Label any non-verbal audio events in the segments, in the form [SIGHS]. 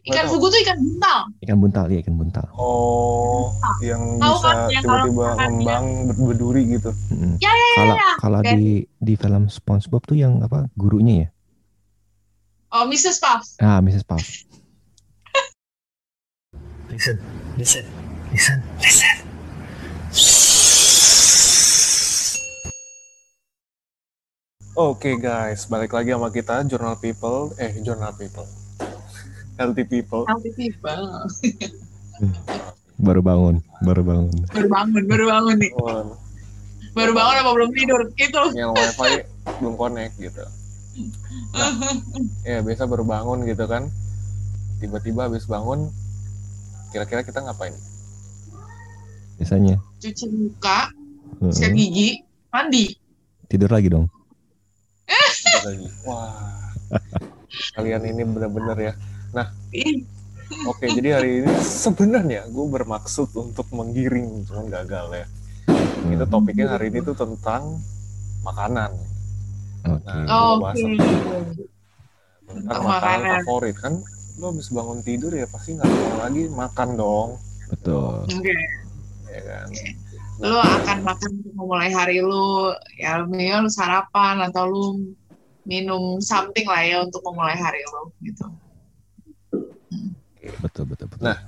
Ikan fugu tuh ikan buntal. Ikan buntal, iya ikan buntal. Oh, yang Tahu bisa kan yang kalau tiba-tiba ngembang ber- berduri gitu. Mm-mm. Ya, ya, Kalau ya. kalau Kayak- di di film SpongeBob tuh yang apa gurunya ya? Oh, Mrs. Puff. Ah, Mrs. Puff. Listen, listen, listen, listen. Oke guys, balik lagi sama kita Journal People, eh Journal People, Healthy People. Healthy people. [LAUGHS] Baru bangun, baru bangun. Baru bangun, baru bangun nih. Baru bangun apa belum tidur? Gitu. yang wifi belum connect gitu. Nah, ya biasa baru bangun gitu kan, tiba-tiba habis bangun, kira-kira kita ngapain? Biasanya. Cuci muka, Heeh. sikat gigi, mandi. Tidur lagi dong. [LAUGHS] Tidur lagi. Wah, kalian ini bener-bener ya. Ih, Oke, jadi hari ini sebenarnya gue bermaksud untuk menggiring, cuman gagal ya. Itu topiknya hari ini tuh tentang makanan. Oke. Nah, Oh, bahas Oke. tentang Tentang makanan favorit kan. Lo habis bangun tidur ya pasti nggak mau lagi makan dong, Betul. Oke. ya kan? Lu akan makan untuk memulai hari lu. Ya, minimal lu sarapan atau lu minum something lah ya untuk memulai hari lu gitu. Betul, betul, betul. Nah,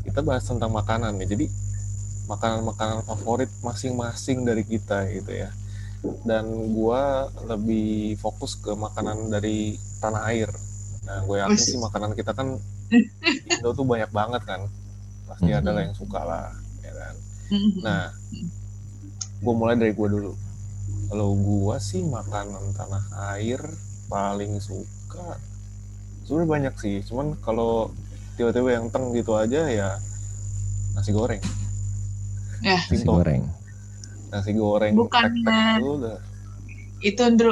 Kita bahas tentang makanan nih. Jadi makanan-makanan favorit masing-masing dari kita gitu ya. Dan gua lebih fokus ke makanan dari tanah air. Nah, gue yakin sih makanan kita kan [LAUGHS] Indo tuh banyak banget kan. Pasti ada lah yang suka lah, ya kan. Nah, gue mulai dari gue dulu. Kalau gue sih makanan tanah air paling suka. Sebenarnya banyak sih, cuman kalau tiba-tiba yang teng gitu aja ya nasi goreng. Ya. Nasi Simple. goreng. Nasi goreng. Bukannya- tek-tek itu itu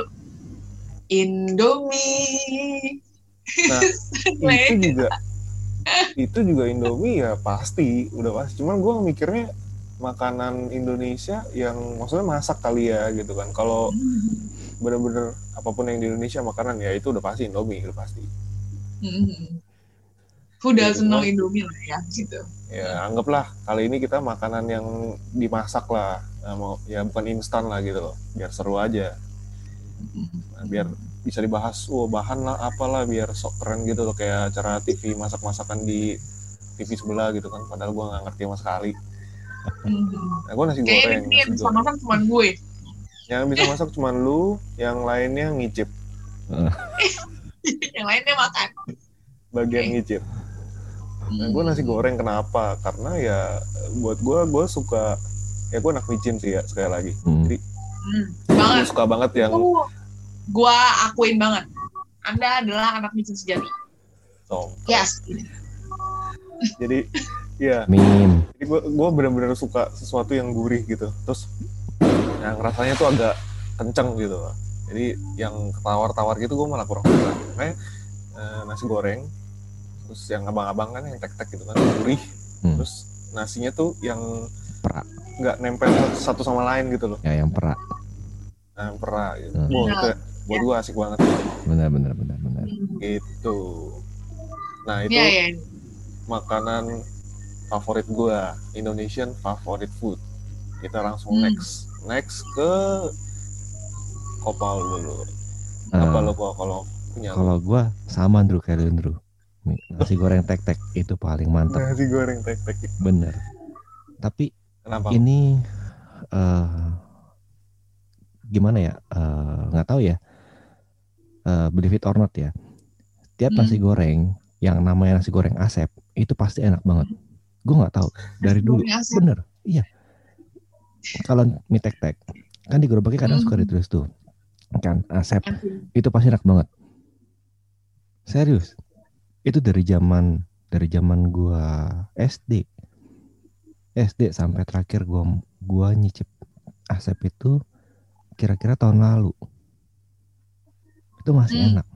Indomie Nah, [LAUGHS] itu juga itu juga Indomie ya pasti udah pasti. Cuman gue mikirnya makanan Indonesia yang maksudnya masak kali ya gitu kan. Kalau bener-bener apa pun yang di Indonesia makanan ya itu udah pasti Indomie udah pasti. Who Iya, doesn't know Indomie lah ya gitu. Ya anggaplah kali ini kita makanan yang dimasak lah. Nah, mau ya bukan instan lah gitu loh. Biar seru aja. Nah, biar bisa dibahas oh bahan lah apalah biar sok keren gitu loh. Kayak acara TV masak-masakan di TV sebelah gitu kan. Padahal gua nggak ngerti sama sekali. Nah gua nasi kayaknya goreng ini yang bisa makan cuma gue. Yang bisa masak cuma lu yang lainnya ngicip [LAUGHS] [LAUGHS] yang lainnya makan bagian ngicip Nah, gue nasi goreng kenapa? Karena ya buat gue, gue suka ya gue anak micin sih ya sekali lagi. Hmm. Jadi Hmm, gue banget suka banget yang gua akuin banget anda adalah anak micin sejati song. yes Jadi ya, Min. jadi gue gue bener-bener suka sesuatu yang gurih gitu. Terus yang rasanya tuh agak kenceng gitu. Jadi yang tawar-tawar gitu gue malah kurang suka. Makanya eh, nasi goreng, terus yang abang-abang kan yang tek-tek gitu kan gurih. Hmm. Terus nasinya tuh yang Perak. nggak nempel satu sama lain gitu loh. Ya yang perak. Nah, pernah gitu. Hmm. Wah, itu buat gue asik banget Benar benar benar benar. gitu. Nah, itu Iya, iya. makanan favorit gue, Indonesian favorite food. Kita langsung Hmm. next. Next ke kopal dulu. Eh, Apa lo kok kalau punya kalau gua sama Andrew kayak Andrew. Nih, Nasi goreng tek-tek itu paling mantap, nasi goreng tek-tek. bener. Tapi Kenapa? ini eh gimana ya? Eh, nggak tahu ya. Eh, believe it or not ya. Tiap Hmm. nasi goreng yang namanya nasi goreng asep itu pasti enak banget. Gue nggak tahu dari dulu. Bener, iya. Kalau mie tek-tek kan di gerobaknya kadang suka Hmm. ditulis tuh kan asep Asik. itu pasti enak banget. Serius. Itu dari zaman dari zaman gua SD. SD sampai terakhir gua gua nyicip asep itu kira-kira tahun lalu. Itu masih Hmm. enak.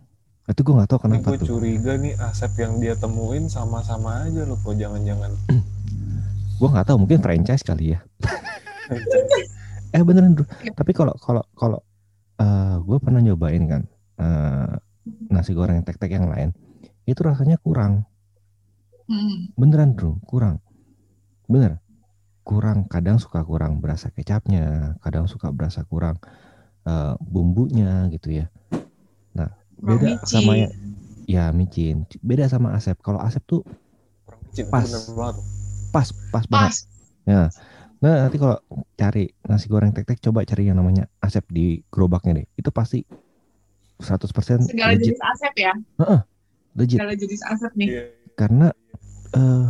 Itu gua nggak tahu kenapa gue tuh. curiga nih asep yang dia temuin sama-sama aja lo kok jangan-jangan. [CLEARS THROAT] Gua nggak tahu mungkin franchise kali ya. [LAUGHS] eh beneran Bro. Tapi kalau kalau kalau eh gue pernah nyobain kan eh, nasi goreng tek-tek yang lain itu rasanya kurang. Hmm. Beneran bro, kurang. Bener. Kurang, kadang suka kurang berasa kecapnya, kadang suka berasa kurang eh, bumbunya gitu ya. Nah, Kurang beda micin. sama ya, ya micin. Beda sama asep. Kalau asep tuh Kurang micin, itu Pas. pas, pas banget. Pas. Nah, nanti kalau cari nasi goreng tek-tek coba cari yang namanya asep di gerobaknya deh. Itu pasti 100% Segala legit, jenis asep ya. legit. Segala jenis asep nih. Iya. Karena eh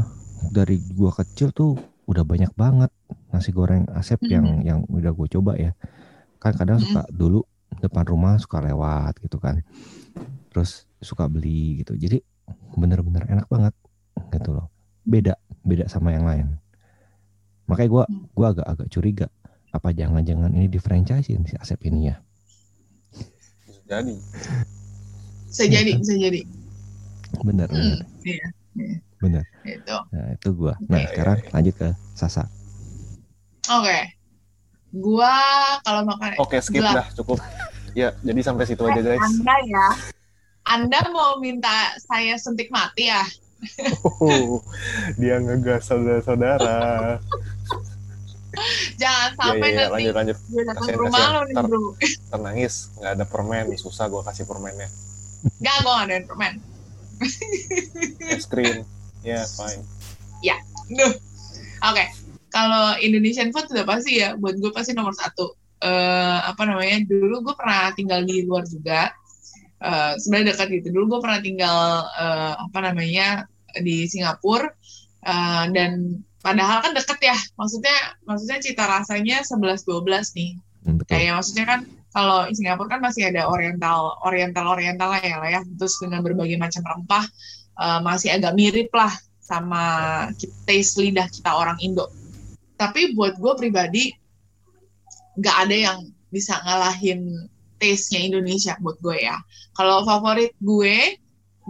dari gua kecil tuh udah banyak banget nasi goreng asep Hmm. yang yang udah gue coba ya. Kan kadang Hmm. suka dulu depan rumah suka lewat gitu kan. Terus suka beli gitu. Jadi bener-bener enak banget gitu loh. Beda, beda sama yang lain. Makanya gua Hmm. gua agak-agak curiga apa jangan-jangan ini di franchisein si Asep ini ya. Bisa jadi. Bisa jadi, [LAUGHS] bisa jadi. Bener, Hmm. bener, Iya. iya. bener. Itu. Nah, itu gua. Nah, Oke. sekarang lanjut ke Sasa. Oke. Gua kalau makan Oke, skip Gelap. dah, cukup. Ya, jadi sampai situ aja guys. Anda ya. Anda mau minta saya suntik mati ya? Oh, [LAUGHS] dia ngegas saudara-saudara. [LAUGHS] Jangan Ya, sampai ya, ya, nanti lanjut lanjut. gue datang ke rumah lo nih bro. Ternangis, nggak ada permen, susah gua kasih permennya. Gak, gue gak ada permen. [LAUGHS] Es krim, ya fine. Duh. Oke. Kalau Indonesian food udah pasti ya, buat gue pasti nomor satu. Eh apa namanya? Dulu gue pernah tinggal di luar juga. Eh sebenarnya dekat gitu. Dulu gue pernah tinggal eh, apa namanya di Singapura. Eh, dan padahal kan deket ya. Maksudnya maksudnya cita rasanya 11-12 nih. Hmm, betul. kayak maksudnya kan kalau di Singapura kan masih ada oriental oriental oriental ya lah ya terus dengan berbagai macam rempah eh, masih agak mirip lah sama taste lidah kita orang Indo tapi buat gue pribadi nggak ada yang bisa ngalahin taste-nya Indonesia buat gue ya kalau favorit gue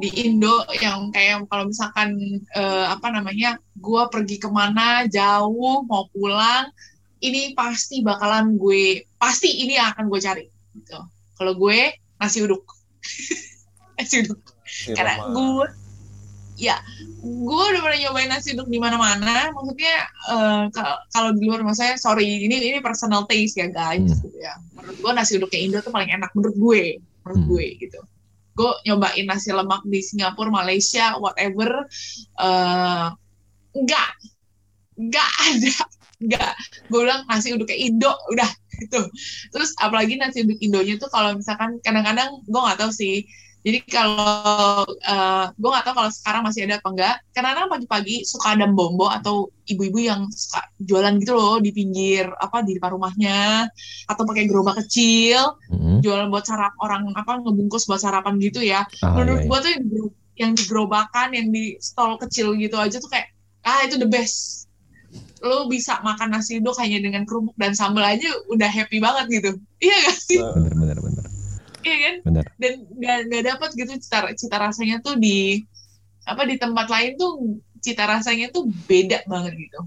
di Indo yang kayak kalau misalkan eh, apa namanya gue pergi ke mana jauh mau pulang ini pasti bakalan gue pasti ini yang akan gue cari gitu. Kalau gue nasi uduk, [LAUGHS] nasi uduk. Si Karena gue, ya, gue udah pernah nyobain nasi uduk di mana-mana. Maksudnya kalau kalau di luar rumah saya, sorry, ini ini personal taste ya guys, Hmm. gitu ya. Menurut gue nasi uduknya Indo tuh paling enak menurut gue, menurut Hmm. gue gitu. Gue nyobain nasi lemak di Singapura, Malaysia, whatever, eh enggak, enggak ada, enggak. Gue bilang nasi uduk kayak Indo, udah gitu. Terus apalagi nasi uduk Indonya tuh kalau misalkan kadang-kadang gue nggak tahu sih. Jadi kalau eh gue nggak tahu kalau sekarang masih ada apa enggak. Kadang-kadang pagi-pagi suka ada bombo atau ibu-ibu yang suka jualan gitu loh di pinggir apa di depan rumahnya atau pakai gerobak kecil Hmm. jualan buat sarap orang apa ngebungkus buat sarapan gitu ya Ah, menurut iya, iya. gua tuh yang di, gerobakan yang di stall kecil gitu aja tuh kayak ah itu the best lo bisa makan nasi uduk hanya dengan kerupuk dan sambal aja udah happy banget gitu iya gak sih Bener, bener, bener. Iya kan Bener. dan nggak nggak dapat gitu cita cita rasanya tuh di apa di tempat lain tuh cita rasanya tuh beda banget gitu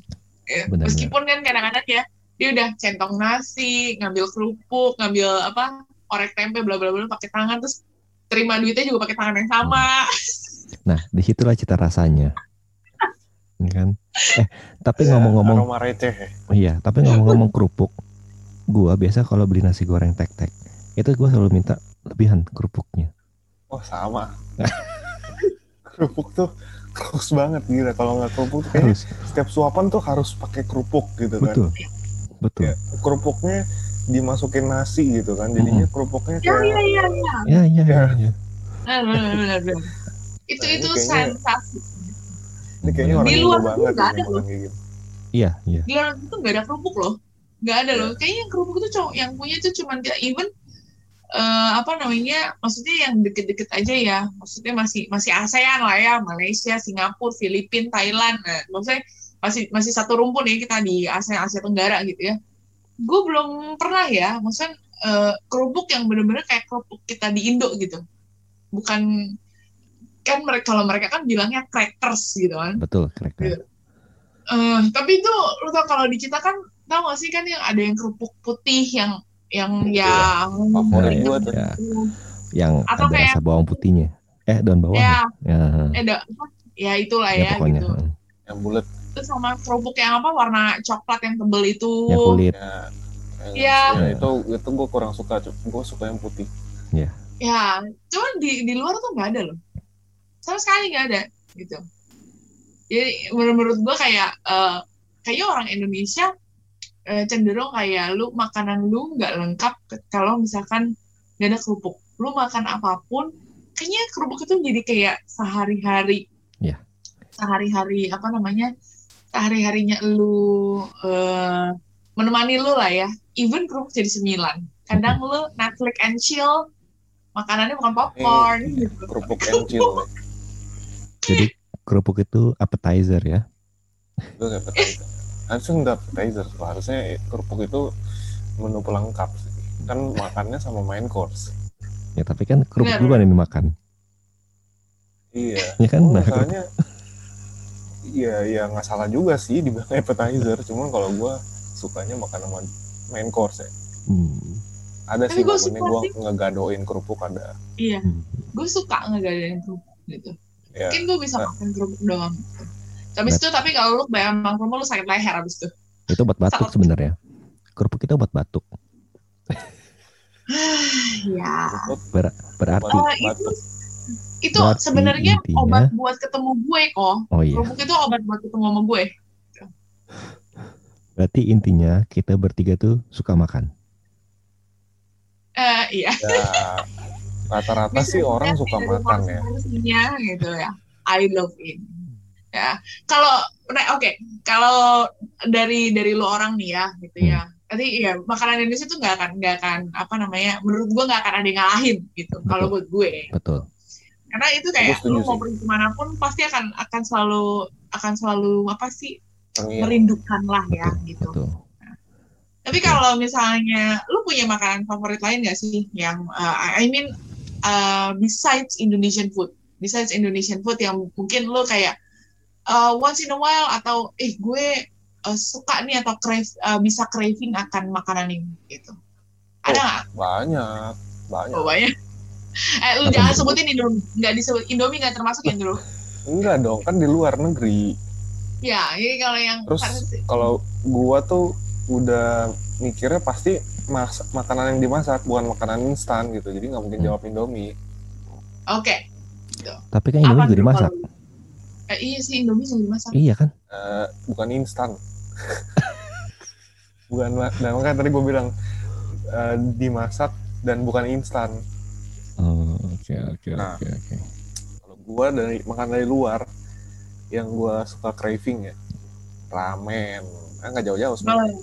Ya, Benar, meskipun kan kadang-kadang ya dia udah centong nasi ngambil kerupuk ngambil apa orek tempe bla bla bla pakai tangan terus terima duitnya juga pakai tangan yang sama [LAUGHS] Nah, di situlah cita rasanya. Ini kan. Eh, tapi ngomong-ngomong, aroma receh ya. iya, tapi ngomong-ngomong kerupuk, gua biasa kalau beli nasi goreng tek-tek, itu gua selalu minta lebihan kerupuknya. Oh sama. [LAUGHS] kerupuk tuh harus banget gila kalau nggak kerupuk tuh Harus, setiap suapan tuh harus pakai kerupuk gitu kan. betul, betul. Ya, kerupuknya dimasukin nasi gitu kan. Jadinya kerupuknya ya kayak iya iya iya Ya, iya, iya. Ya. iya. Benar, benar, benar, benar. itu Nah, itu kayaknya- sensasi ini kayaknya orang Di luar banget tuh nggak ada kayak gitu. Iya, iya. di luar itu nggak ada kerupuk loh nggak ada loh kayaknya yang kerupuk itu cowok yang punya itu cuma kayak even eh, apa namanya maksudnya yang deket-deket aja ya. Maksudnya masih masih ASEAN lah ya Malaysia Singapura Filipina Thailand. Nah, maksudnya masih masih satu rumpun ya kita di Asia Asia Tenggara gitu ya. Gue belum pernah ya maksudnya eh, kerupuk yang bener-bener kayak kerupuk kita di Indo gitu. Bukan kan mereka kalau mereka kan bilangnya crackers gitu kan. Betul, cracker. Eh, tapi itu lu tau kalau di kita kan tau gak sih kan yang ada yang kerupuk putih yang yang Iya. yang Favorit ya, tuh. ya. Yang Atau ada kayak- rasa bawang putihnya. Eh daun bawang. Ya, Ya, eh da- ya itulah ya ya, pokoknya. gitu. heeh. yang bulat Terus sama kerupuk yang apa warna coklat yang tebel itu. Yang kulit. ya Iya. ya, itu itu gue kurang suka gue suka yang putih Ya, cuman di di luar tuh nggak ada loh. Sama sekali nggak ada gitu. Jadi menurut, gue kayak eh, kayaknya orang Indonesia eh, cenderung kayak lu makanan lu nggak lengkap kalau misalkan nggak ada kerupuk. Lu makan apa pun, kayaknya kerupuk itu jadi kayak sehari-hari. Iya. Sehari-hari apa namanya? Sehari-harinya lu eh, menemani lu lah ya. Even kerupuk jadi sembilan. Kadang lu Netflix and chill, makanannya bukan popcorn gitu. kerupuk yang chill Jadi kerupuk itu appetizer ya. gak appetizer harusnya nggak appetizer harusnya kerupuk itu menu pelengkap sih kan makannya sama main course Ya tapi kan kerupuk Benar. duluan yang dimakan. iya [LAUGHS] Ya kan? Oh, Nah, iya ya nggak salah juga sih dibilang [LAUGHS] appetizer cuman kalau gue sukanya makan sama main course ya hmm, ada Tapi sih gua momennya suka gue sih. ngegadoin kerupuk ada Iya, hmm. gue suka ngegadain kerupuk gitu. ya Mungkin gue bisa Nah. makan kerupuk doang. Gitu. Habis itu tapi kalau lu bayar makan kerupuk lu sakit leher abis itu. Itu obat batuk sebenarnya. Kerupuk itu obat batuk. [SIGHS] ya. Ber- berarti Oh, batuk itu itu sebenarnya obat buat ketemu gue kok. oh iya. Kerupuk itu obat buat ketemu sama gue. Berarti intinya kita bertiga tuh suka makan. Eh iya. ya rata-rata sih orang suka makan ya gitu ya. I love it. Ya, kalau nah, oke, kalau dari dari lu orang nih ya, gitu Hmm. ya. Nanti ya makanan Indonesia tuh nggak akan nggak akan apa namanya, menurut gua nggak akan ada yang ngalahin gitu. Kalau buat gue, Betul. karena itu kayak lu mau pergi ke mana pun pasti akan akan selalu akan selalu apa sih Tengil. merindukan lah ya Betul. gitu. Betul. Tapi kalau misalnya lu punya makanan favorit lain nggak sih yang uh, I mean uh, besides Indonesian food, besides Indonesian food yang mungkin lu kayak uh, once in a while atau eh gue uh, suka nih atau crave, uh, bisa craving akan makanan ini gitu. Ada nggak? banyak banyak Oh, banyak. Eh lu jangan sebutin Indomie, nggak disebut Indomie nggak termasuk ya dulu. enggak dong kan di luar negeri Ya, ini kalau yang Terus kalau gua tuh udah mikirnya pasti mas makanan yang dimasak bukan makanan instan gitu jadi nggak mungkin Hmm. jawab indomie oke. Tapi kan Indomie juga dimasak. kalau- Eh, iya sih Indomie juga dimasak. Iya kan? Eh, bukan instan [LAUGHS] bukan dan makanya tadi gue bilang eh, dimasak dan bukan instan Oh, oke oke Nah. oke oke. kalau gua dari makan dari luar yang gua suka craving ya ramen kan nggak jauh-jauh Oh, sebenarnya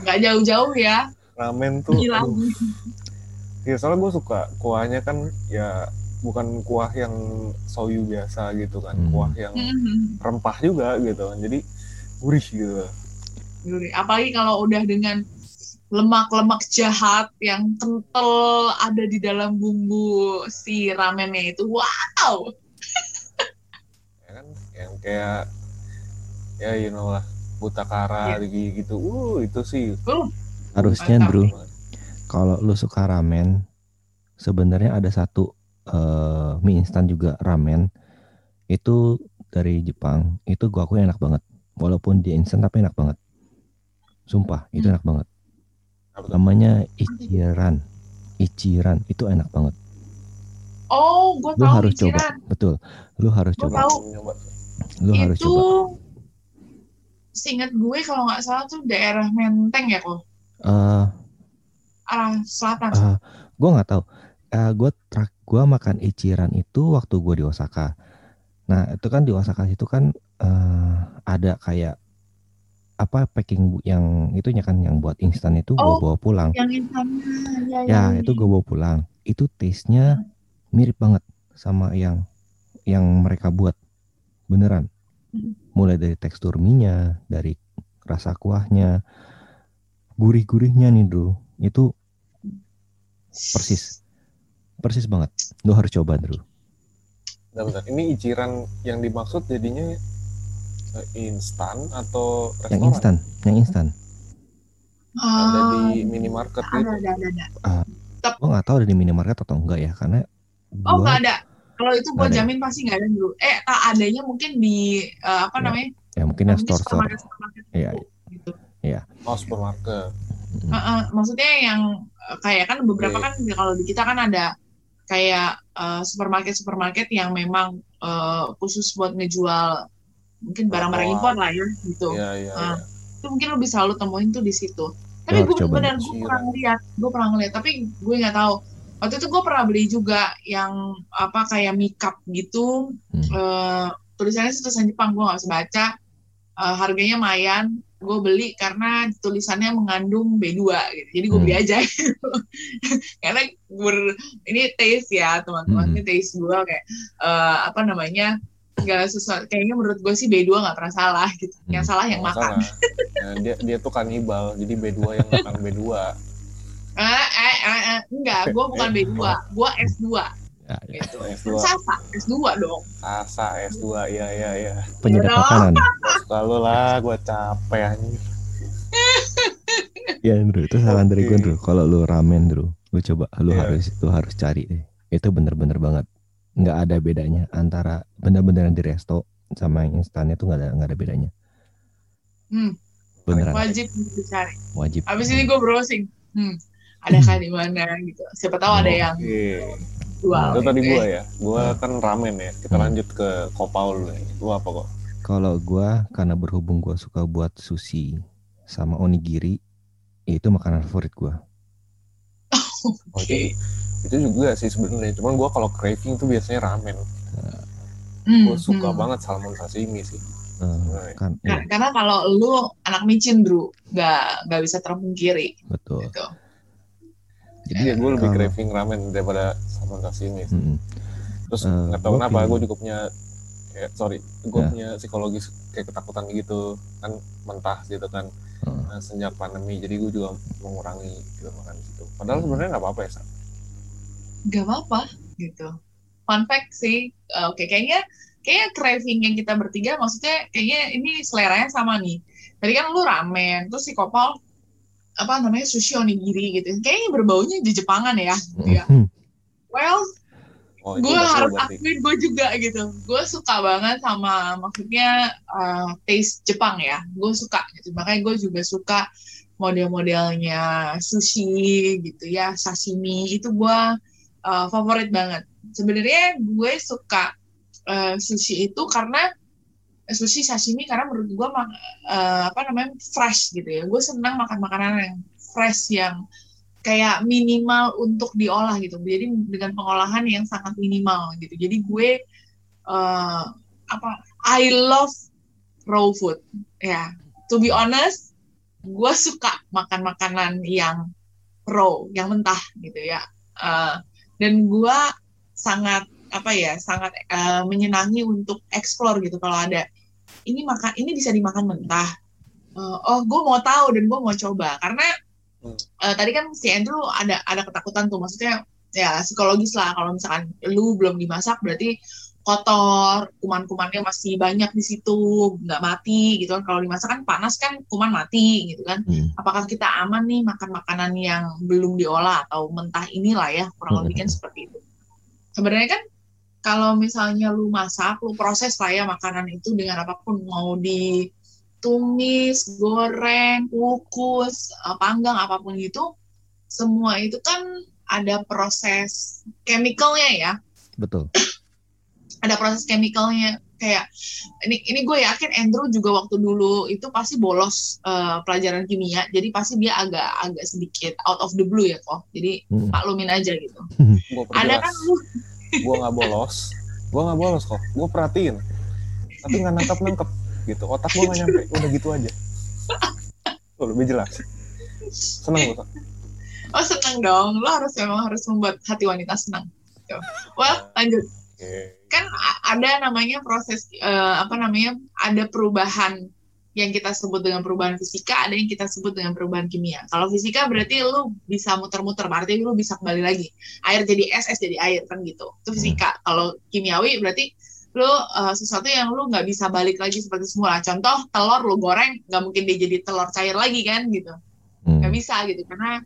nggak jauh-jauh ya. ramen tuh Gila. aduh. ya soalnya gue suka kuahnya kan ya bukan kuah yang soyu biasa gitu kan Hmm. kuah yang Mhm. rempah juga gitu kan jadi gurih gitu Gurih. Apalagi kalau udah dengan lemak-lemak jahat yang kental ada di dalam bumbu si ramennya itu. Wow. ya kan yang kayak ya you know lah butakara gitu uh itu sih Uh, Harusnya Mantap. Bro, kalau lu suka ramen, sebenarnya ada satu eh, mie instan juga ramen. Itu dari Jepang. Itu gua akui enak banget. Walaupun dia instan tapi enak banget. Sumpah, itu Hmm. enak banget. Namanya Ichiran. Ichiran itu enak banget. oh, gue Lu tahu harus Ichiran. coba. Betul. Lu harus Gua coba. tahu. Lu harus itu coba. seingat gue kalau nggak salah tuh daerah Menteng ya kok. Eh Arah selatan. Eh, gue nggak tahu. Eh gue trak gue makan Ichiran itu waktu gue di Osaka. Nah itu kan di Osaka itu kan eh ada kayak apa packing bu- yang itunya kan yang buat instan itu gue Oh, bawa pulang. Yang instannya. Ya, Ya itu gue bawa pulang. Itu taste-nya mirip banget sama yang yang mereka buat beneran. Hmm. Mulai dari tekstur mie-nya, dari rasa kuahnya, gurih-gurihnya nih bro. Itu persis. Persis banget. Lu harus coba Drew. Bentar, bentar. Ini iciran yang dimaksud jadinya eh, instan atau Yang restoran? instan, yang instan. Ada Ah, di minimarket ada, gitu. ada, ada, ada. Gue nggak tahu ada di minimarket atau enggak ya, karena Oh, gua nggak ada. Kalau itu gue ada ya? jamin pasti nggak ada dulu. Eh, tak adanya mungkin di eh, apa Ya, namanya? Ya mungkin yang Mungkin store store. Iya. gitu. Oh supermarket. Mm. Heeh, maksudnya yang eh, kayak kan beberapa Oke. kan kalau di kita kan ada kayak eh, supermarket supermarket yang memang eh, khusus buat ngejual mungkin barang-barang impor lah ya gitu. Iya iya. Ah. iya. Itu mungkin lo bisa lo temuin tuh di situ. Tapi harus gue benar gue pernah ngeliat, gue pernah ngeliat, tapi gue nggak tahu. Waktu itu gue pernah beli juga yang apa kayak makeup gitu, Hmm. eh, tulisannya tulisan Jepang, gue nggak bisa baca. Eh, harganya lumayan, gue beli karena tulisannya mengandung B2 gitu. Jadi gue beli Hmm. aja gitu. [LAUGHS] Karena ber- ini taste ya teman-teman, Hmm. ini taste gue kayak eh, apa namanya nggak sesuatu. Kayaknya menurut gue sih B2 nggak pernah salah gitu. Yang Hmm. salah yang Nggak makan. salah. Nah, dia dia tuh kanibal, jadi B2 yang makan B2. Eh, eh, eh, eh, enggak, gue bukan B2, gue S2 Ya, ya. gitu. S2, Sasa, S2 dong. Sasa S2, iya iya iya. Penyedap makanan. Kalau lah, gue capek anjir. Ya Andrew, itu saran dari gue. Andrew. Kalau lu ramen Andrew, lu coba lu Iya. harus lu harus cari deh. Itu bener-bener banget. Nggak ada bedanya antara bener-bener yang di resto sama yang instannya tuh nggak ada nggak ada bedanya. Hmm, Beneran wajib dicari. wajib. Abis ini gue browsing. Hmm, ada [CLEARS THROAT] kan di mana gitu. Siapa tahu ada yang. Jual. Itu tadi gue ya. Gue kan ramen ya. Kita Hmm. lanjut ke kopau dulu nih. Gue apa kok? Kalau gua karena berhubung gua suka buat sushi sama onigiri, itu makanan favorit gua. [LAUGHS] Oh, itu, itu juga sih sebenarnya. Cuman gue kalau craving tuh biasanya ramen. Hmm, Gue suka hmm. banget salmon sashimi sih. Sebenarnya. kan Nah, iya, karena kalau lu anak micin, Bro, nggak nggak bisa terpungkiri betul. gitu. Jadi ya gue lebih craving ramen daripada salmon sashimi. Mm-mm. Terus Eh, nggak tahu gua kenapa gue juga punya kayak sorry gue Ya. punya psikologis kayak ketakutan gitu kan mentah gitu kan Heeh. Nah, sejak pandemi jadi gue juga mengurangi gitu makan gitu padahal sebenarnya nggak apa-apa ya Sa. Gak apa-apa gitu. Fun fact sih, eh, oke kayaknya kayaknya craving yang kita bertiga maksudnya kayaknya ini seleranya sama nih. Tadi kan lu ramen, terus si Kopal apa namanya sushi onigiri gitu. Kayaknya berbaunya di Jepangan ya. Gitu ya. Mhm. Well, oh gue harus akuin gue juga gitu gue suka banget sama maksudnya uh, taste Jepang ya gue suka gitu makanya gue juga suka model-modelnya sushi gitu ya sashimi itu gue uh, favorit banget sebenarnya gue suka uh, sushi itu karena sushi sashimi karena menurut gue uh, apa namanya fresh gitu ya gue senang makan makanan yang fresh yang kayak minimal untuk diolah gitu. Jadi dengan pengolahan yang sangat minimal gitu. Jadi gue eh, apa I love raw food. Ya, to be honest, gue suka makan makanan yang raw, yang mentah gitu ya. Eh, dan gue sangat apa ya, sangat eh, menyenangi untuk explore gitu kalau ada ini makan ini bisa dimakan mentah. Eh, oh, gue mau tahu dan gue mau coba. Karena eh, tadi kan si Andrew ada ada ketakutan tuh. Maksudnya ya psikologis lah. Kalau misalkan lu belum dimasak berarti kotor kuman-kumannya masih banyak di situ nggak mati gitu kan. Kalau dimasak kan panas kan kuman mati gitu kan. Hmm. apakah kita aman nih makan makanan yang belum diolah atau mentah inilah ya kurang lebih kan seperti itu. Sebenarnya kan kalau misalnya lu masak lu proses lah ya makanan itu dengan apa pun. Mau di tumis, goreng, kukus, eh, panggang apa pun itu semua itu kan ada proses chemicalnya ya. Betul. [COUGHS] ada proses chemicalnya. Kayak ini ini gue yakin Andrew juga waktu dulu itu pasti bolos eh, pelajaran kimia. Jadi pasti dia agak agak sedikit out of the blue ya kok. Jadi Mm. maklumin aja gitu. [LAUGHS] Ada kan lu gue nggak bolos. Gue nggak bolos kok. Gue perhatiin. Tapi nggak nangkap nangkep gitu. Otak gue nggak nyampe. Udah gitu aja. Tuh, lebih jelas. Seneng gue oh seneng dong. Lo harus memang harus membuat hati wanita senang. Gitu. well lanjut. Oke. Kan ada namanya proses eh, apa namanya ada perubahan yang kita sebut dengan perubahan fisika, ada yang kita sebut dengan perubahan kimia. Kalau fisika berarti lu bisa muter-muter, berarti lu bisa kembali lagi. Air jadi es, es jadi air kan gitu. Itu fisika. Kalau kimiawi berarti lu eh, sesuatu yang lu nggak bisa balik lagi seperti semula. Contoh telur lu goreng, nggak mungkin dia jadi telur cair lagi kan gitu Hmm. nggak bisa gitu karena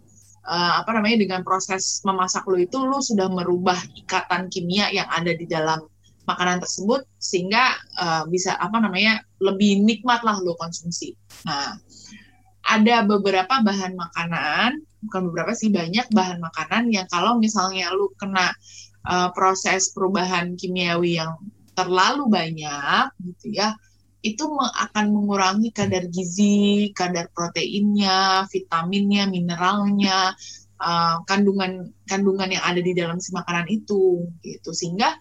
uh, apa namanya dengan proses memasak lu itu lu sudah merubah ikatan kimia yang ada di dalam makanan tersebut sehingga uh, bisa apa namanya lebih nikmat lah lu konsumsi. Nah, ada beberapa bahan makanan, bukan beberapa sih banyak bahan makanan yang kalau misalnya lu kena uh, proses perubahan kimiawi yang terlalu banyak gitu ya, itu akan mengurangi kadar gizi, kadar proteinnya, vitaminnya, mineralnya, uh, kandungan kandungan yang ada di dalam si makanan itu gitu sehingga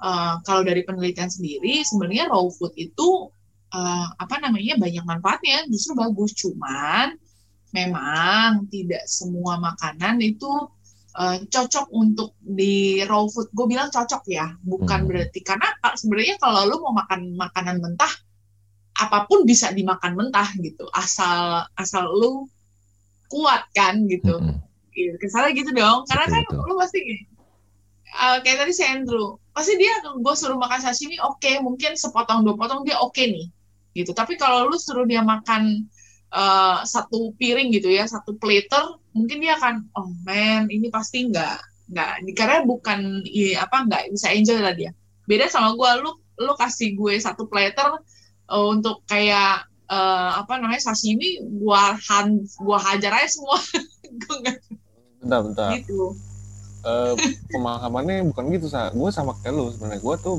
uh, kalau dari penelitian sendiri sebenarnya raw food itu uh, apa namanya banyak manfaatnya justru bagus. Cuman memang tidak semua makanan itu uh, cocok untuk di raw food. Gue bilang cocok ya bukan hmm. berarti. Karena sebenarnya kalau lu mau makan makanan mentah apa pun bisa dimakan mentah gitu. Asal asal lu kuat kan gitu. Hmm. Gitu, kesannya gitu dong. Karena kan lu pasti uh, kayak tadi si Andrew pasti dia gue suruh makan sashimi oke okay, mungkin sepotong dua potong dia oke okay nih gitu. Tapi kalau lu suruh dia makan uh, satu piring gitu ya satu plater mungkin dia akan oh man ini pasti nggak nggak karena bukan ya, apa nggak bisa enjoy lah dia. Beda sama gue lu lu kasih gue satu plater uh, untuk kayak uh, apa namanya sashimi gua han gua hajar aja semua. [LAUGHS] Gue nggak bentar bentar. Gitu uh, pemahamannya bukan gitu sa. Gue sama kayak lu sebenarnya gue tuh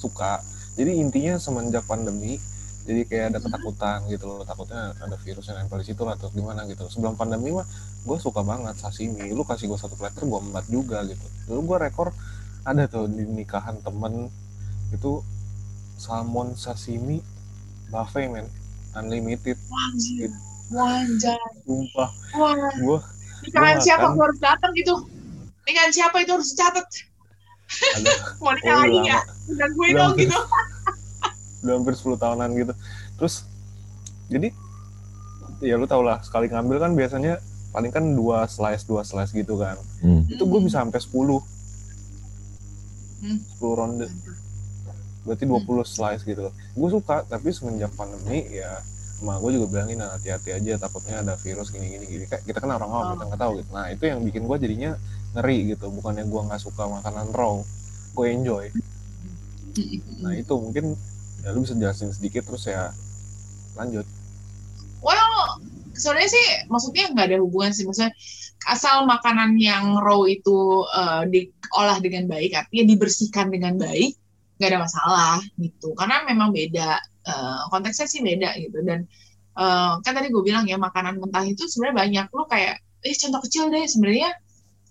suka. Jadi intinya semenjak pandemi jadi kayak ada ketakutan gitu loh. Takutnya ada virus yang nempel di situ atau gimana gitu. Sebelum pandemi mah gue suka banget sashimi. Lu kasih gue satu platter gue empat juga gitu. Dulu gue rekor ada tuh di nikahan temen itu salmon sashimi buffet men. Unlimited. Wajib. gitu. Wajah. Sumpah. Gua, nikahan siapa gue harus datang gitu nikahan siapa itu harus catat [LAUGHS] mau nikah lagi ya dan gue dong gitu. [LAUGHS] Udah hampir 10 tahunan gitu. Terus jadi ya lu tau lah sekali ngambil kan biasanya paling kan dua slice dua slice gitu kan. Hmm. itu gue bisa sampai 10 hmm. 10 ronde. Berarti 20 hmm. slice gitu gue suka tapi semenjak pandemi ya emak gue juga bilangin nah, hati-hati aja takutnya ada virus gini gini. Gini kayak kita kan orang awam oh. kita nggak tahu gitu. Nah itu yang bikin gue jadinya ngeri gitu bukannya gue nggak suka makanan raw gue enjoy. Nah itu mungkin ya lu bisa jelasin sedikit terus ya lanjut. Well sebenarnya sih maksudnya nggak ada hubungan sih maksudnya asal makanan yang raw itu uh, diolah dengan baik artinya dibersihkan dengan baik nggak ada masalah gitu. Karena memang beda uh, konteksnya sih beda gitu. Dan uh, kan tadi gue bilang ya makanan mentah itu sebenarnya banyak. Lo kayak eh contoh kecil deh sebenarnya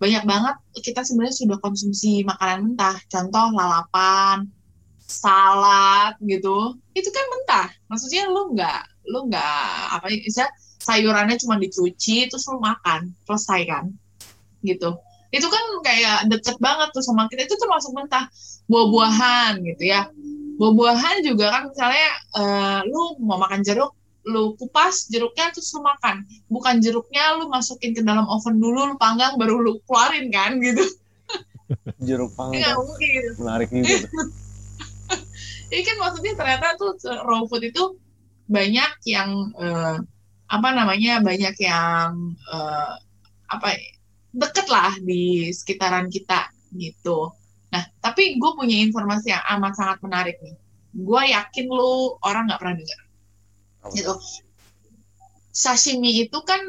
banyak banget kita sebenarnya sudah konsumsi makanan mentah. Contoh lalapan salad gitu. Itu kan mentah. Maksudnya lu nggak lu nggak apa ya sayurannya cuma dicuci terus lu makan selesai kan? Gitu. Itu kan kayak deket banget tuh sama kita. Itu termasuk mentah. Buah-buahan gitu ya. Buah-buahan juga kan misalnya uh, lu mau makan jeruk lu kupas jeruknya terus lu makan bukan jeruknya lu masukin ke dalam oven dulu lu panggang baru lu keluarin kan gitu [LAUGHS] jeruk panggang menarik juga [LAUGHS] Jadi kan maksudnya ternyata tuh raw food itu banyak yang uh, apa namanya banyak yang uh, apa deket lah di sekitaran kita gitu. Nah tapi gue punya informasi yang amat sangat menarik nih. Gue yakin lu orang nggak pernah dengar. Gitu. Sashimi itu kan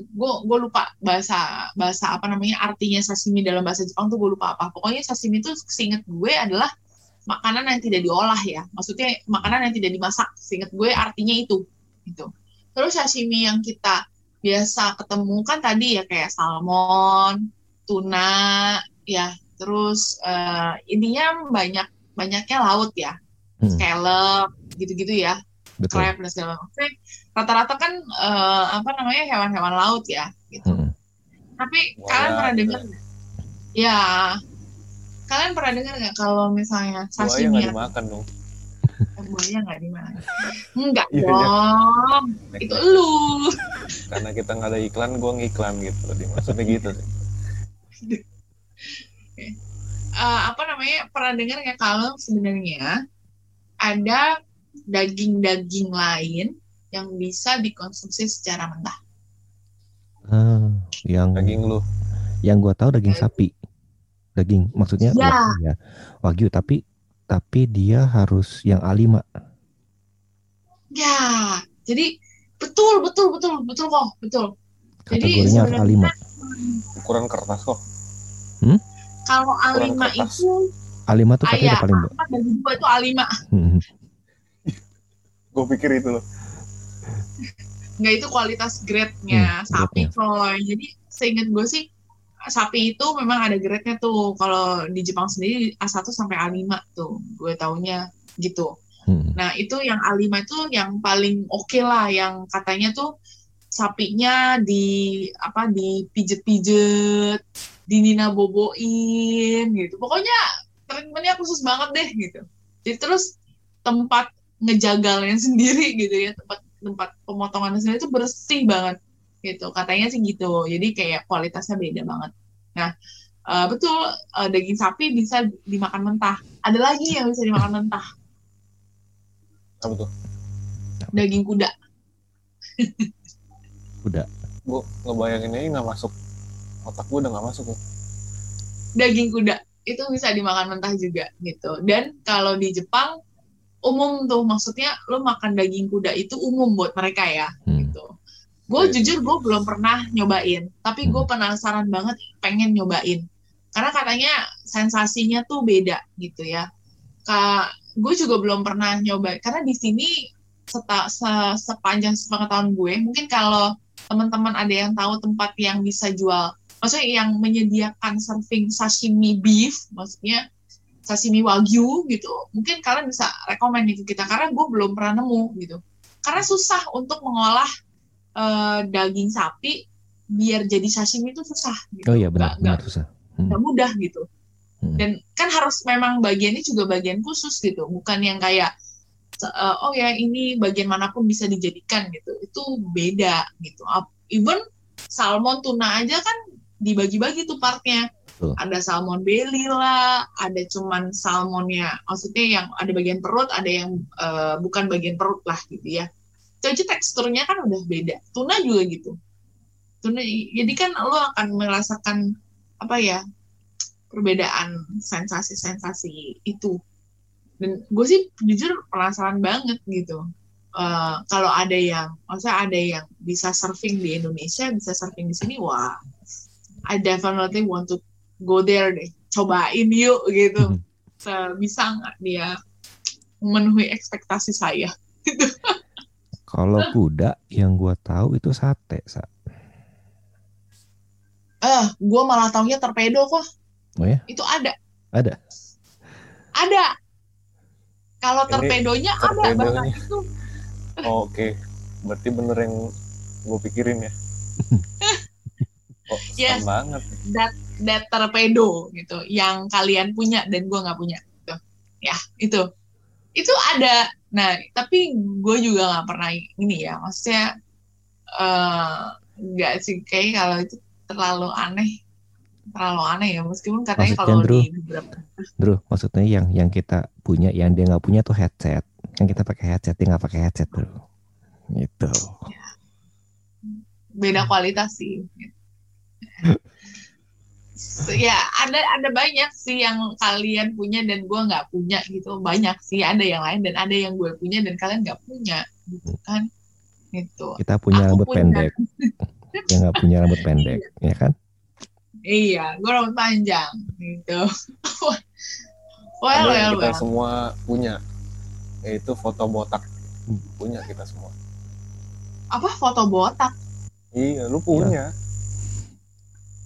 gue uh, gue lupa bahasa bahasa apa namanya artinya sashimi dalam bahasa Jepang tuh gue lupa apa. Pokoknya sashimi itu seinget gue adalah makanan yang tidak diolah ya. Maksudnya makanan yang tidak dimasak. Seingat gue artinya itu gitu. Terus sashimi yang kita biasa ketemu kan tadi ya kayak salmon tuna ya. Terus uh, intinya banyak banyaknya laut ya. Hmm. scallop gitu-gitu ya crab dan segala macam. Rata-rata kan uh, apa namanya hewan-hewan laut ya gitu. Hmm. tapi Wah, kalian pernah dengar ya. Kalian pernah dengar nggak kalau misalnya sashimi buaya nggak dimakan dong. Eh, buaya nggak dimakan? Enggak iya, iya. dong. Itu lu. Karena kita nggak ada iklan gue ngiklan gitu. Maksudnya gitu sih. Uh, apa namanya pernah dengar nggak kalau sebenarnya ada daging-daging lain yang bisa dikonsumsi secara mentah. Hmm. yang daging lu yang gua tahu daging sapi. Daging maksudnya Ya. wagyu ya. Wagyu tapi tapi dia harus yang A5. Ya, jadi betul betul betul betul kok, betul. Jadi Kategorinya harus A5. sebenarnya ukuran kertas kok kalau Ukuran A5 kertas. itu A5 tuh katanya paling ba- apa bagi gua itu A5. Hmm. Gue pikir itu loh Nggak itu kualitas grade-nya Hmm, sapi grade-nya. coy. Jadi seingat gue sih sapi itu memang ada grade-nya tuh. Kalau di Jepang sendiri A1 sampai A5 tuh. Gue taunya gitu. Hmm. Nah, itu yang A5 itu yang paling oke lah yang katanya tuh sapinya di apa dipijet-pijet, dinina boboin gitu. Pokoknya treatmentnya khusus banget deh gitu. Jadi terus tempat ngejagalnya sendiri gitu ya, tempat tempat pemotongan sendiri itu bersih banget gitu. Katanya sih gitu. Jadi kayak kualitasnya beda banget. Nah, eh, betul eh, daging sapi bisa dimakan mentah. Ada lagi yang bisa dimakan mentah, apa tuh daging kuda. Udah. gue ngebayangin aja nggak masuk otak gue udah nggak masuk tuh. daging kuda itu bisa dimakan mentah juga gitu. Dan kalau di Jepang umum tuh maksudnya lo makan daging kuda itu umum buat mereka ya Hmm. gitu. Gue Iya. jujur gue belum pernah nyobain, tapi gue penasaran banget pengen nyobain karena katanya sensasinya tuh beda gitu ya. Kak, gue juga belum pernah nyoba karena di sini seta, se- sepanjang sepengetahuan gue mungkin kalau teman-teman ada yang tahu tempat yang bisa jual maksudnya yang menyediakan serving sashimi beef, maksudnya sashimi wagyu gitu, mungkin kalian bisa rekomend nih ke kita karena gue belum pernah nemu gitu. Karena susah untuk mengolah eh, daging sapi biar jadi sashimi itu susah. Gitu. Oh iya benar, Nggak- nggak- benar susah. nggak mudah gitu. Hmm. Dan kan harus memang bagiannya juga bagian khusus gitu, bukan yang kayak eh, oh ya ini bagian mana pun bisa dijadikan gitu. Itu beda gitu. Even salmon tuna aja kan dibagi-bagi tuh partnya. Betul. Ada salmon belly lah, ada cuman salmonnya, maksudnya yang ada bagian perut, ada yang eh, bukan bagian perut lah gitu ya. Aja teksturnya kan udah beda. Tuna juga gitu. Tuna, jadi kan lo akan merasakan apa ya perbedaan sensasi-sensasi itu. Dan gue sih jujur penasaran banget gitu. Eh, kalau ada yang, maksudnya ada yang bisa surfing di Indonesia, bisa surfing di sini, wah, I definitely want to go there deh. Cobain yuk gitu. Hmm. Bisa nggak dia memenuhi ekspektasi saya? Kalau kuda yang gua tahu itu sate, sa. Eh, gue malah taunya torpedo kok. Oh ya? Itu ada. Ada. Ada. Kalau torpedonya ada bahkan itu. Oh, oke berarti bener yang gue pikirin ya [LAUGHS] oh Yes. banget that that torpedo gitu yang kalian punya dan gue nggak punya gitu. ya itu itu ada nah tapi gue juga nggak pernah ini ya maksudnya eh, nggak sih kayak kalau itu terlalu aneh terlalu aneh ya meskipun katanya Maksudnya, kalau Drew? di beberapa Bro, maksudnya yang yang kita punya, yang dia nggak punya tuh headset. Kan kita pakai headset, dia nggak pakai headset bro. Gitu. beda kualitas sih. So, ya ada ada banyak sih yang kalian punya dan gue nggak punya gitu. Banyak sih ada yang lain dan ada yang gue punya dan kalian nggak punya gitu kan? Gitu. Kita punya Aku rambut punya. pendek, dia nggak punya rambut pendek, [LAUGHS] ya kan? iya gue rambut panjang gitu. [LAUGHS] Well ada well yang kita well. semua punya yaitu foto botak. Punya kita semua. Apa? Foto botak? Iya lu punya.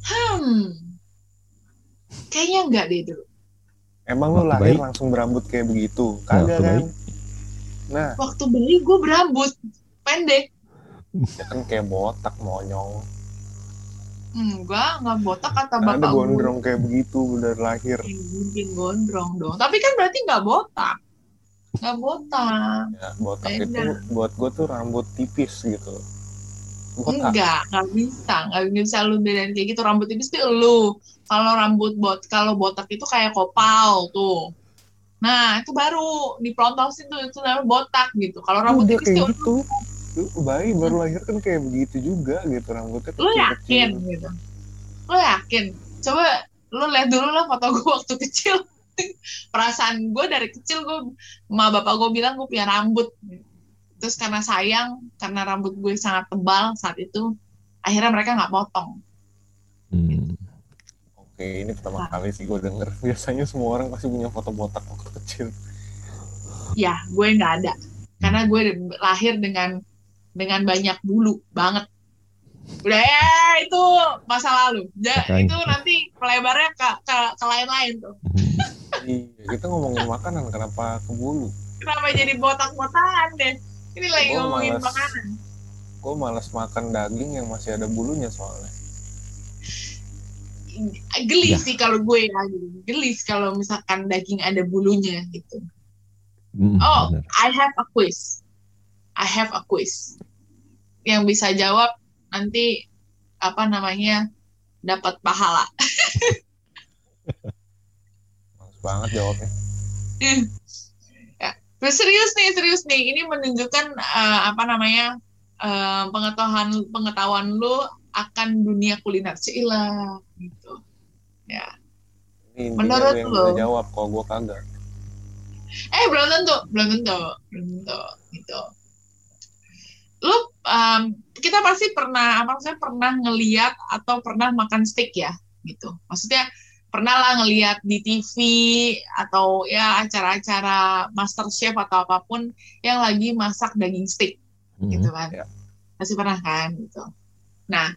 Hmm kayaknya enggak deh dulu emang lu Waktu lahir bayi? langsung berambut kayak begitu Waktu kagak kan bayi? nah waktu beli gue berambut pendek ya kan kayak botak monyong enggak nggak botak kata Nah, ada bapak gue gondrong kayak begitu dari lahir Ya, mungkin gondrong dong. Tapi kan berarti nggak botak. Nggak botak. ya botak Beda. itu buat gue tuh rambut tipis gitu Enggak, nggak bisa. Nggak bisa lu bedain kayak gitu. Rambut tipis tuh lu. Kalau rambut bot, kalau botak itu kayak kopal tuh. Nah, itu baru diplontosin tuh, itu namanya botak gitu. Kalau rambut udah tipis kayak tuh gitu Lu bayi baru lahir kan kayak begitu juga gitu rambutnya Lu yakin gitu? Lu yakin? Coba lu lihat dulu lah foto gue waktu kecil. [LAUGHS] Perasaan gue dari kecil gue, ma bapak gue bilang gue punya rambut. Terus karena sayang, karena rambut gue sangat tebal saat itu, akhirnya mereka nggak potong. Hmm. Oke, ini pertama Nah. kali sih gue denger. [LAUGHS] Biasanya semua orang pasti punya foto botak waktu kecil. Ya, gue nggak ada. Karena gue lahir dengan dengan banyak bulu banget. Udah ya itu masa lalu. Ya, itu nanti pelebarnya ke ke, ke lain-lain tuh. Iya, kita ngomongin makanan kenapa ke bulu? Kenapa jadi botak-botakan deh? Ini lagi Gua ngomongin malas. makanan. Gue malas makan daging yang masih ada bulunya soalnya. Geli Ya. sih kalau gue ya, gitu. geli sih kalau misalkan daging ada bulunya gitu. Hmm, Oh, benar. I have a quiz. I have a quiz. Yang bisa jawab nanti apa namanya dapat pahala. [LAUGHS] Males banget jawabnya. Terus serius nih, serius nih. Ini menunjukkan eh, apa namanya eh, pengetahuan pengetahuan lu akan dunia kuliner Cila gitu. Ya. Ini Menurut lu yang lo? bisa jawab kalau gue kagak. Eh belum tentu, belum tentu, belum tentu gitu. Lu em, kita pasti pernah apa maksudnya pernah ngeliat atau pernah makan steak ya gitu. Maksudnya pernah lah ngeliat di TV atau ya acara-acara master chef atau apa pun yang lagi masak daging steak Hmm. gitu kan. Ya. Pasti pernah kan gitu. Nah,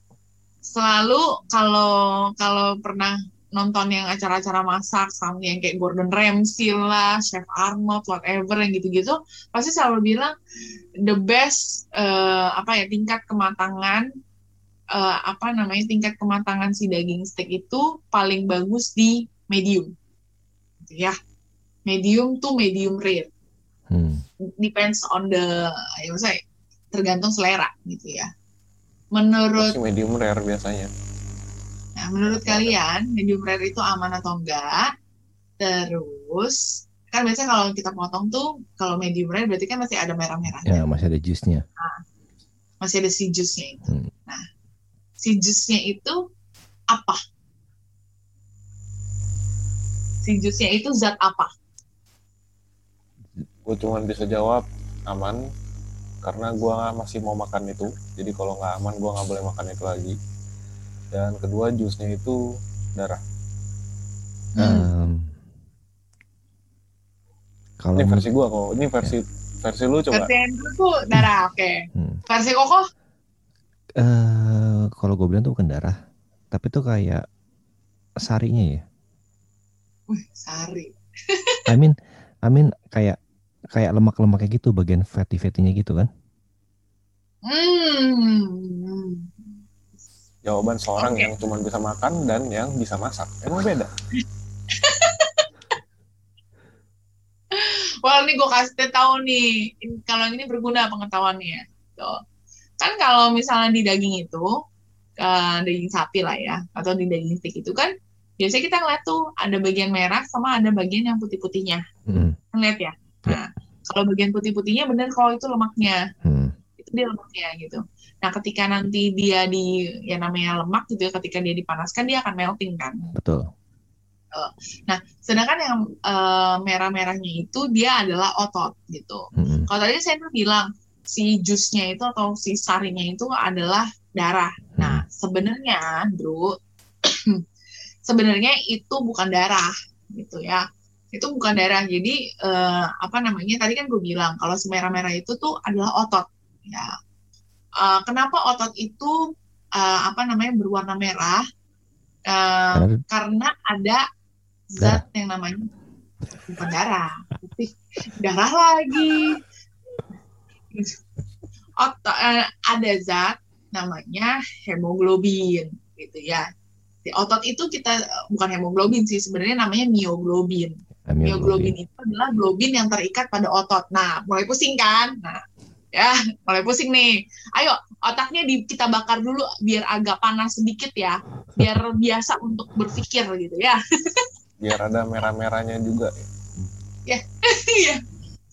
selalu kalau kalau pernah nonton yang acara-acara masak sama yang kayak Gordon Ramsay lah, Chef Arnold, whatever yang gitu-gitu, pasti selalu bilang the best eh, apa ya tingkat kematangan eh, apa namanya tingkat kematangan si daging steak itu paling bagus di medium, Gitu ya medium to medium rare Hmm. depends on the ya maksudnya tergantung selera gitu ya. Menurut Masih medium rare biasanya. nah, menurut kalian medium rare itu aman atau enggak? Terus kan biasanya kalau kita potong tuh kalau medium rare berarti kan masih ada merah-merahnya, Ya masih ada jusnya. masih ada si juice-nya itu. Hmm. Nah, si juice-nya itu apa? Si juice-nya itu zat apa? Gue cuma bisa jawab aman karena gue masih mau makan itu. Jadi kalau nggak aman gue nggak boleh makan itu lagi. Dan kedua jusnya itu darah. Hmm. Em, kalau Ini versi gue kok. Ini versi versi lu coba. Versi Andrew tuh darah, oke. Hmm. Versi Koko? Eh kalau gue bilang tuh bukan darah, tapi tuh kayak sarinya ya. Wih, sari. I mean, I mean kayak kayak lemak-lemaknya gitu, bagian fatty-fattynya gitu kan? Hmm. Jawaban seorang Oke. yang cuma bisa makan dan yang bisa masak. Emang beda. [LAUGHS] Wah, ini gue kasih tahu nih, kalau ini berguna pengetahuannya. Tuh. Kan kalau misalnya di daging itu, eh, daging sapi lah ya, atau di daging steak itu kan, biasanya kita ngeliat tuh ada bagian merah sama ada bagian yang putih-putihnya. Hmm. Ngeliat ya? Nah, kalau bagian putih-putihnya bener kalau itu lemaknya. Hmm. itu dia lemaknya gitu. Nah, ketika nanti dia di ya namanya lemak gitu ya, ketika dia dipanaskan dia akan melting kan. Betul. Sedangkan yang eh, merah-merahnya itu dia adalah otot gitu. Hmm. Kalau tadi saya tuh bilang si jusnya itu atau si sarinya itu adalah darah. Nah, sebenarnya, Bro, [CLEARS THROAT] sebenarnya itu bukan darah gitu ya. Itu bukan darah. Jadi eh, apa namanya? Tadi kan gue bilang kalau si merah-merah itu tuh adalah otot. Ya. Eh, kenapa otot itu eh, apa namanya berwarna merah? Eh, Karena ada zat yang namanya bukan darah, tapi darah lagi. Otot, eh, ada zat namanya hemoglobin gitu ya. Di otot itu kita bukan hemoglobin sih sebenarnya namanya mioglobin. Mioglobin itu adalah globin yang terikat pada otot. Nah, mulai pusing kan? Nah, ya, mulai pusing nih. Ayo, otaknya di, kita bakar dulu biar agak panas sedikit ya. Biar biasa untuk berpikir gitu ya. Biar ada merah-merahnya juga. [LAUGHS] Iya.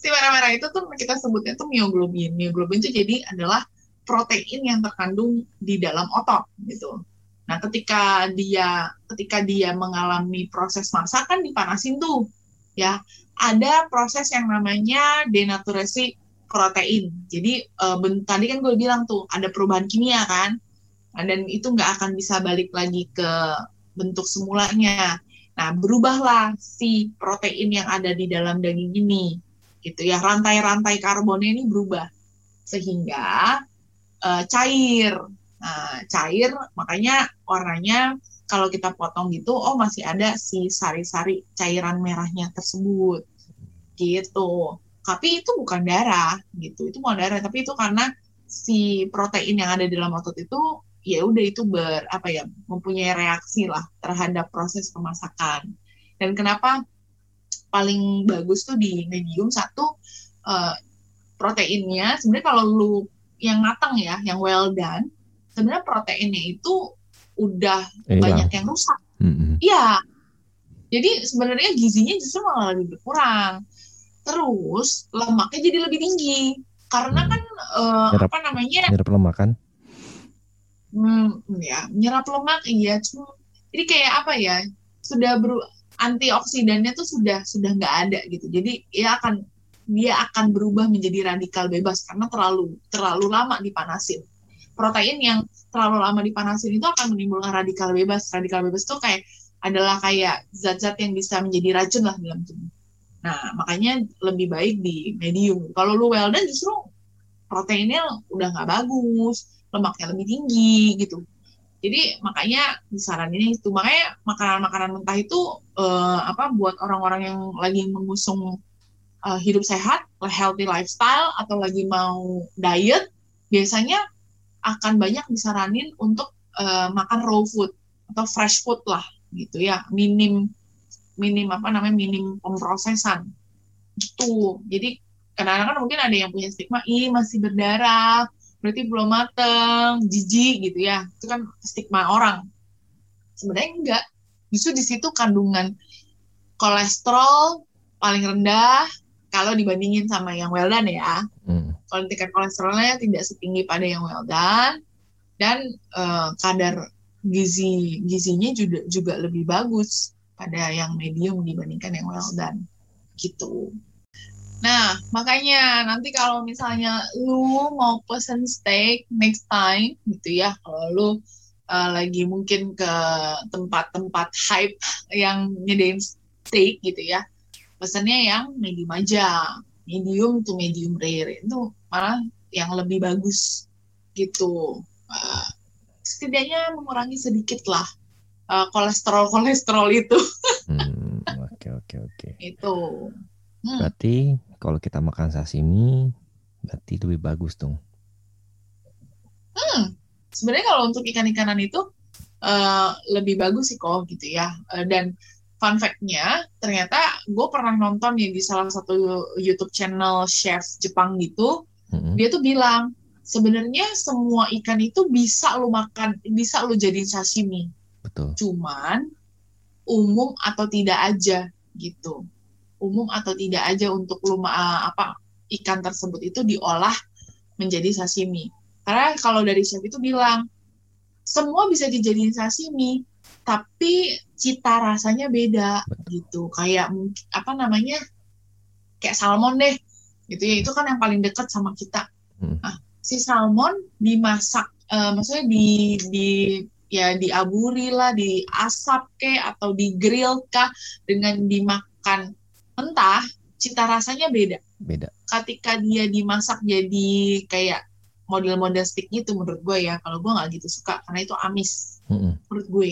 Si merah-merah itu tuh kita sebutnya tuh mioglobin. Mioglobin itu jadi adalah protein yang terkandung di dalam otot gitu. Nah, ketika dia ketika dia mengalami proses masak kan dipanasin tuh, ya. Ada proses yang namanya denaturasi protein. Jadi uh, tadi kan gue bilang tuh ada perubahan kimia kan, nah, dan itu nggak akan bisa balik lagi ke bentuk semulanya. Nah, berubahlah si protein yang ada di dalam daging ini, gitu ya. Rantai-rantai karbonnya ini berubah. Sehingga uh, cair. Nah, cair makanya warnanya kalau kita potong gitu, oh masih ada si sari-sari cairan merahnya tersebut, gitu. Tapi itu bukan darah gitu. Itu bukan darah tapi itu karena si protein yang ada di dalam otot itu ya udah itu ber apa ya mempunyai reaksi lah terhadap proses pemasakan. Dan kenapa paling bagus tuh di medium satu uh, proteinnya sebenarnya kalau lu yang matang ya yang well done sebenarnya proteinnya itu udah Hilang. banyak yang rusak iya jadi sebenarnya gizinya justru malah lebih berkurang terus lemaknya jadi lebih tinggi karena Hmm. kan eh, Nyerap. apa namanya Nyerap lemak kan? hmm, ya menyerap lemak iya cuma jadi kayak apa ya sudah beru antioksidannya tuh sudah sudah nggak ada gitu. Jadi ya akan dia akan berubah menjadi radikal bebas karena terlalu terlalu lama dipanasin. Protein yang terlalu lama dipanasin itu akan menimbulkan radikal bebas. Radikal bebas itu kayak adalah kayak zat-zat yang bisa menjadi racun lah dalam tubuh. Nah makanya lebih baik di medium. Kalau lu well done justru proteinnya udah nggak bagus lemaknya lebih tinggi gitu jadi makanya disaranin itu. Makanya makanan-makanan mentah itu eh, apa buat orang-orang yang lagi mengusung eh, hidup sehat healthy lifestyle atau lagi mau diet biasanya akan banyak disaranin untuk eh, makan raw food atau fresh food lah gitu ya. Minim minim apa namanya minim pemrosesan. Gitu. Jadi kadang-kadang kan mungkin ada yang punya stigma ih masih berdarah berarti belum mateng jijik gitu ya. Itu kan stigma orang. Sebenarnya enggak. Justru di situ kandungan kolesterol paling rendah kalau dibandingin sama yang well done ya. Hmm. kalau tingkat kolesterolnya tidak setinggi pada yang well done dan eh, kadar gizi gizinya juga juga lebih bagus pada yang medium dibandingkan yang well done. Gitu. Nah makanya nanti kalau misalnya lu mau pesen steak next time gitu ya kalau lu eh, lagi mungkin ke tempat-tempat hype yang nyediain steak gitu ya pesannya yang medium aja medium to medium rare itu malah yang lebih bagus gitu. Uh, setidaknya mengurangi sedikit lah kolesterol kolesterol itu. Hmm, Oke oke oke. itu Hmm, Berarti kalau kita makan sashimi berarti lebih bagus dong. hmm. sebenarnya kalau untuk ikan-ikanan itu eh, lebih bagus sih kok gitu ya Eh, dan fun fact-nya ternyata gue pernah nonton nih di salah satu YouTube channel chef Jepang gitu Mm-mm. dia tuh bilang sebenarnya semua ikan itu bisa lo makan bisa lo jadiin sashimi Betul. cuman umum atau tidak aja gitu umum atau tidak aja untuk lu ma- apa ikan tersebut itu diolah menjadi sashimi. Karena kalau dari chef itu bilang semua bisa dijadiin sashimi tapi cita rasanya beda. Gitu. Kayak apa namanya kayak salmon deh. Gitu ya itu kan yang paling dekat sama kita. Hmm. nah si salmon dimasak eh, maksudnya di di ya diaburi lah, diasap ke atau di grill kah dengan dimakan mentah, cita rasanya beda. Beda. Ketika dia dimasak jadi kayak model-model stick gitu menurut gue ya. Kalau gue nggak gitu suka karena itu amis Mm-mm. menurut gue.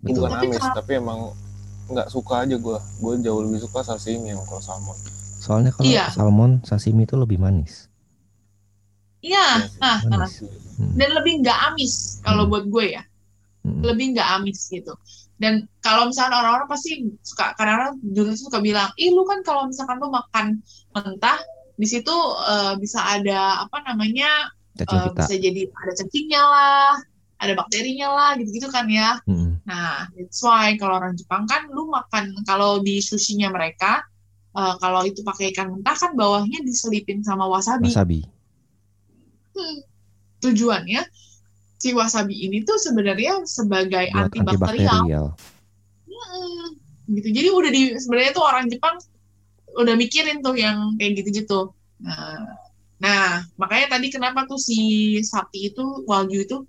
Betul. bukan Tapi amis kalau- tapi emang nggak suka aja gue gue jauh lebih suka sashimi yang kalau salmon Soalnya kalau Iya. salmon sashimi itu lebih manis. Iya, Iya nah, nah. Manis. Hmm. dan lebih nggak amis kalau Hmm. buat gue ya. Mm-mm. lebih nggak amis gitu. Dan kalau misalnya orang-orang pasti suka kadang-kadang dulu tuh suka bilang, ih lu kan kalau misalkan lu makan mentah di situ eh, bisa ada apa namanya pita. bisa jadi ada cacingnya lah, ada bakterinya lah gitu-gitu kan ya. Mm-mm. Nah, that's why kalau orang Jepang kan lu makan kalau di sushinya mereka eh, kalau itu pakai ikan mentah kan bawahnya diselipin sama wasabi. Wasabi. Hmm. Tujuannya si wasabi ini tuh sebenarnya sebagai Buat antibakterial. antibakterial. Hmm, gitu. Jadi udah di sebenarnya tuh orang Jepang udah mikirin tuh yang kayak gitu-gitu. Nah, nah, makanya tadi kenapa tuh si sapi itu wagyu itu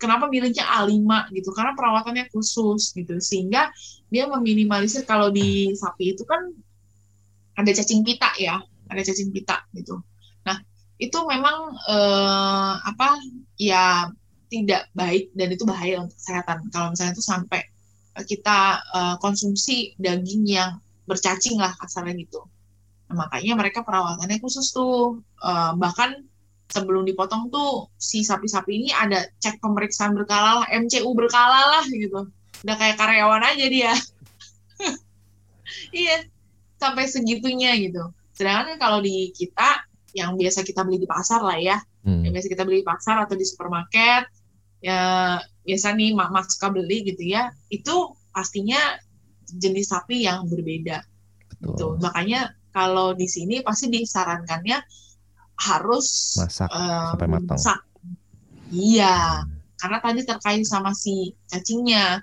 kenapa milihnya A5 gitu? Karena perawatannya khusus gitu. Sehingga dia meminimalisir kalau di sapi itu kan ada cacing pita ya, ada cacing pita gitu. Nah, itu memang eh, apa ya tidak baik dan itu bahaya untuk kesehatan. Kalau misalnya itu sampai kita eh, konsumsi daging yang bercacing lah kasarnya gitu. Nah, makanya mereka perawatannya khusus tuh. Eh, bahkan sebelum dipotong tuh si sapi-sapi ini ada cek pemeriksaan berkala lah, MCU berkala lah gitu. Udah kayak karyawan aja dia. [LAUGHS] iya, sampai segitunya gitu. Sedangkan kalau di kita yang biasa kita beli di pasar lah ya, Hmm. yang biasa kita beli di pasar atau di supermarket ya biasa nih mak suka beli gitu ya itu pastinya jenis sapi yang berbeda. Gitu. Betul. makanya kalau di sini pasti disarankannya harus Masak eh, sampai matang. masak. iya karena tadi terkait sama si cacingnya.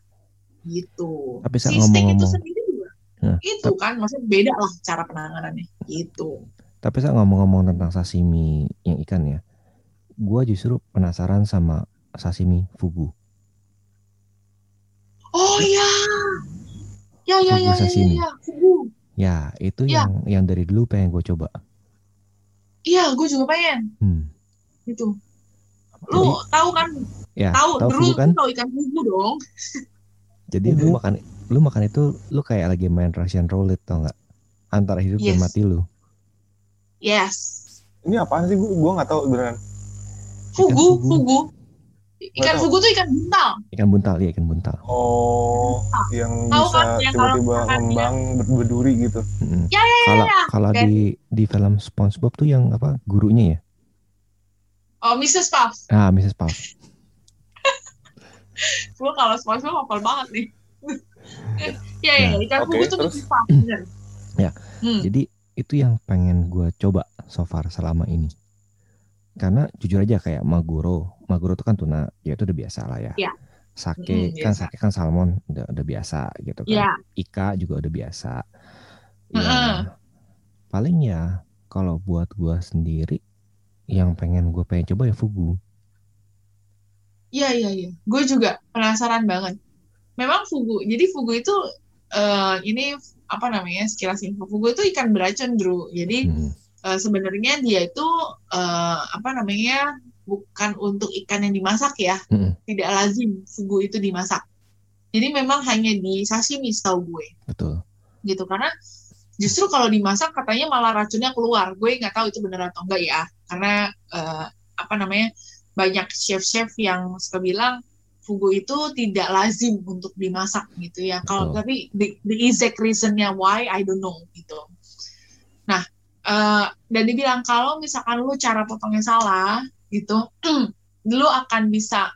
Gitu. Tapi si steak itu ngomong-ngomong- sendiri juga. Nah, itu kan maksudnya beda lah cara penanganannya. Gitu. Tapi saya ngomong-ngomong tentang sashimi yang ikan ya, gua justru penasaran sama sashimi fugu. Oh iya. Ya ya Fugu ya ya sashimi. ya, ya. Fugu. Ya itu Ya. yang yang dari dulu pengen gue coba. Iya, gue juga pengen Hmm. gitu. Jadi, Lu tahu kan? ya tahu tahu dulu fugu kan? tahu ikan fugu dong. [LAUGHS] Jadi lu makan lu makan itu lu kayak lagi main Russian roulette tau nggak? Antara hidup dan Yes. mati lu. Yes. Ini apaan sih? Gue gue nggak tahu beneran. Fugu, fugu. fugu. Ikan fugu tuh ikan buntal. Ikan buntal ya ikan buntal. Oh, yang Tahu bisa kan, yang kalau tiba-tiba makan dia- ngembang ber- berduri gitu. Mm-mm. Ya, ya, Kalau ya. kalau di di film SpongeBob tuh yang apa gurunya ya? Oh, Mrs. Puff. Ah Mrs. Puff. [LAUGHS] Gue kalau SpongeBob hafal banget nih. [LAUGHS] ya, ya, Nah, ikan oke, fugu tuh? Mrs. Puff. [CLEARS THROAT] Ya, Hmm. Jadi itu yang pengen gue coba so far selama ini. Karena jujur aja kayak maguro, maguro itu kan tuna, ya itu udah biasa lah ya. Iya. Sake Mm-mm, kan biasa. sake kan salmon udah, udah biasa gitu kan. Iya. Ika juga udah biasa. Ya, Heeh. paling ya kalau buat gua sendiri yang pengen gue pengen coba ya fugu. Iya iya iya, gue juga penasaran banget. Memang fugu, jadi fugu itu eh, ini apa namanya sekilas info fugu itu ikan beracun, Drew. Jadi Hmm. eh, sebenarnya dia itu eh, apa namanya bukan untuk ikan yang dimasak ya, Mm-mm. tidak lazim fugu itu dimasak. Jadi memang hanya di sashimi setahu gue, Betul. gitu karena justru kalau dimasak katanya malah racunnya keluar. Gue nggak tahu itu benar atau enggak ya, karena eh, apa namanya banyak chef-chef yang suka bilang fugu itu tidak lazim untuk dimasak gitu ya. Kalau tapi the, the exact reasonnya why I don't know gitu. Nah, eh, dan dibilang kalau misalkan lu cara potongnya salah gitu, [CLEARS THROAT] lu akan bisa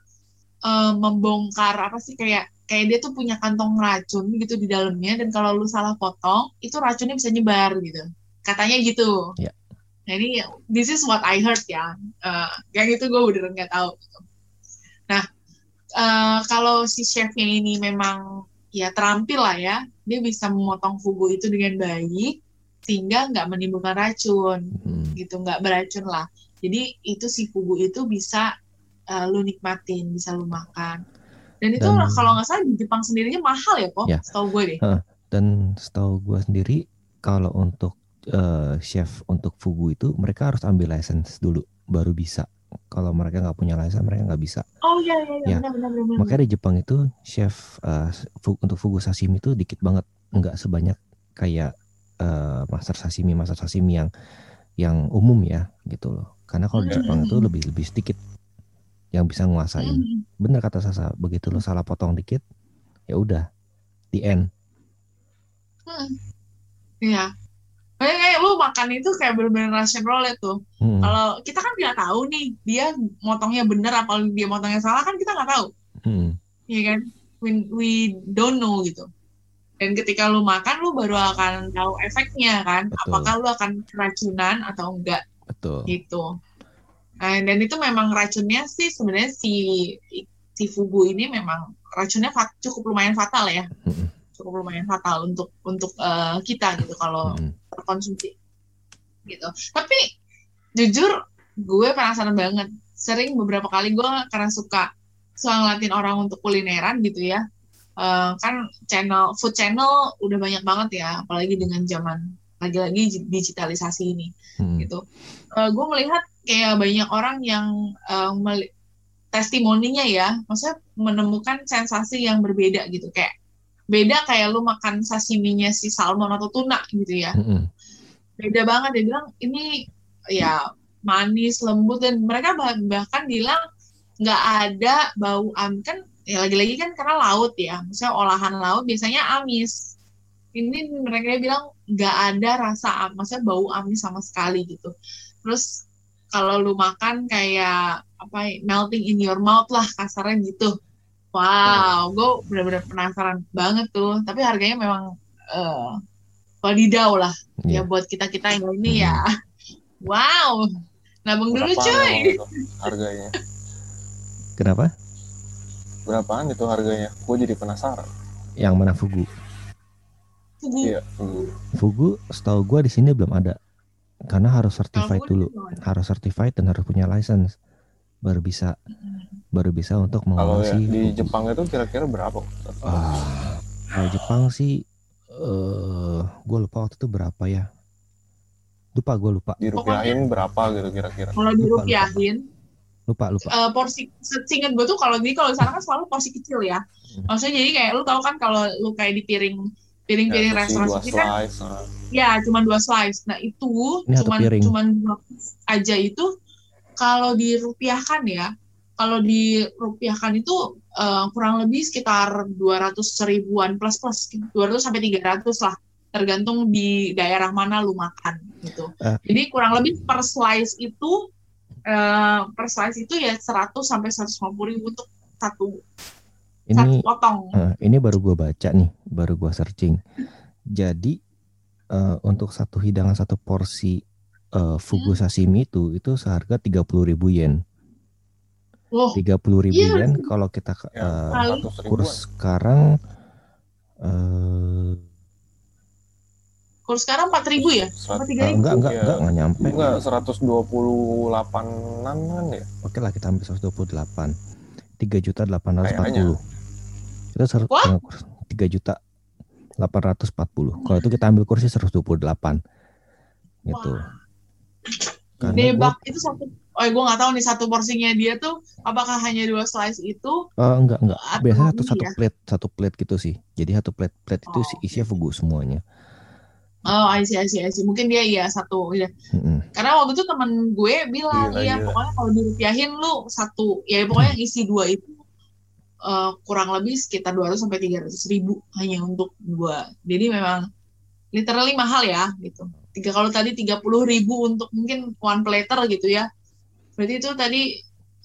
eh, membongkar apa sih kayak kayak dia tuh punya kantong racun gitu di dalamnya dan kalau lu salah potong itu racunnya bisa nyebar gitu. Katanya gitu. Ya. Nah ini this is what I heard ya. Eh, yang itu gue beneran nggak tahu. gitu. Nah eh, kalau si chefnya ini memang ya terampil lah ya, dia bisa memotong fugu itu dengan baik sehingga nggak menimbulkan racun Hmm. gitu, nggak beracun lah. Jadi itu si fugu itu bisa eh, lu nikmatin, bisa lu makan. Dan itu Dan- kalau nggak salah di Jepang sendirinya mahal ya, kok? Ya. Setahu gue deh. Dan setahu gua sendiri kalau untuk eh, chef untuk fugu itu mereka harus ambil license dulu baru bisa. Kalau mereka nggak punya license mereka nggak bisa. Oh iya iya iya Ya. benar benar benar. Makanya di Jepang itu chef eh, fu- untuk fugu sashimi itu dikit banget, nggak sebanyak kayak eh, master sashimi master sashimi yang yang umum ya gitu loh. Karena kalau di Hmm. Jepang itu lebih lebih sedikit yang bisa nguasain. Hmm. Bener kata Sasa, begitu lo salah potong dikit, ya udah, the end. Hmm. Iya. Kayak, kayak lu makan itu kayak bener-bener Russian roulette tuh. Hmm, Kalau kita kan nggak tahu nih dia motongnya bener apa dia motongnya salah kan kita nggak tahu, hmm, ya kan? We, we don't know gitu. dan ketika lu makan lu baru akan tahu efeknya kan Betul. apakah lu akan keracunan atau enggak betul. Gitu. Nah, dan itu memang racunnya sih sebenarnya si si fugu ini memang racunnya fat- cukup lumayan fatal ya. Mm-mm. cukup lumayan fatal untuk untuk eh, kita gitu kalau Mm-mm. terkonsumsi gitu. Tapi jujur gue penasaran banget. Sering beberapa kali gue karena suka suka ngeliatin orang untuk kulineran gitu ya. Eh, kan channel food channel udah banyak banget ya apalagi dengan zaman lagi-lagi digitalisasi ini Mm-mm. gitu Eh, gue melihat kayak banyak orang yang meli- testimoninya ya maksudnya menemukan sensasi yang berbeda gitu kayak beda kayak lu makan sashiminya si salmon atau tuna gitu ya Mm-mm. beda banget dia bilang ini ya manis lembut dan mereka bah- bahkan bilang nggak ada bau am kan ya lagi-lagi kan karena laut ya misalnya olahan laut biasanya amis ini mereka bilang nggak ada rasa maksudnya bau amis sama sekali gitu. Terus kalau lu makan kayak apa ya, melting in your mouth lah kasarnya gitu. Wow gue bener-bener penasaran banget tuh. Tapi harganya memang eh wadidaw lah. Ya Iya. buat kita kita yang ini ya. [LAUGHS] Wow nabung dulu cuy. harganya? kenapa? Berapaan itu harganya? Gue jadi penasaran. yang mana fugu Fugu. Iya. hmm. fugu setahu gua di sini belum ada karena harus certified dulu harus certified dan harus punya license baru bisa baru bisa untuk Kalau mengawasi ya, di fugu. Jepang itu kira-kira berapa? Ah, kalau Jepang sih eh gue lupa waktu itu berapa ya lupa gue lupa Dirupiahin berapa gitu kira-kira? kalau dirupiahin lupa lupa eh, porsi seingat gue tuh kalau di kalau di sana kan selalu porsi kecil ya Hmm. maksudnya jadi kayak lu tahu kan kalau lu kayak di piring piring-piring Ya, restoran dua sini kan slice. nah. ya cuma dua slice nah itu Ini satu cuman piring. cuman dua aja itu kalau dirupiahkan ya kalau dirupiahkan itu eh, kurang lebih sekitar 200 ribuan plus plus 200 sampai 300 lah tergantung di daerah mana lu makan gitu. Eh. Jadi kurang lebih per slice itu eh, per slice itu ya 100 sampai 150 ribu untuk satu ini potong. eh, ini baru gue baca nih baru gue searching jadi eh, untuk satu hidangan satu porsi eh, fugu Hmm. sashimi itu itu seharga 30.000 ribu yen Loh, 30.000 ribu Iya. yen kalau kita ke- Ya, eh, Kali. 100 ribuan. kurs sekarang eh kurs sekarang 4 ribu ya? Serat- Apa 3 eh, ribu? enggak enggak Iya. enggak enggak nyampe Enggak, 128-an kan ya? Oke lah kita ambil 128 3 juta 840 Kayaknya. Itu ser- What? dengan kurs 3 juta 840 Kalau itu kita ambil kursi 128 Gitu Wah. Karena Debak itu satu oh gue nggak tahu nih satu porsinya dia tuh apakah hanya dua slice itu gua, eh, enggak enggak Biasanya satu ini satu ya? plate Satu plate gitu sih Jadi satu plate plate itu Oh, isi- isinya fugu semuanya oh I see, I see, I see. mungkin dia iya satu ya Mm-mm. karena waktu itu temen gue bilang Gila, iya gila. pokoknya kalau dirupiahin lu satu ya pokoknya isi dua itu eh, kurang lebih sekitar 200 sampai 300 ribu hanya untuk dua. Jadi memang literally mahal ya gitu. Tiga kalau tadi 30 ribu untuk mungkin one platter gitu ya. Berarti itu tadi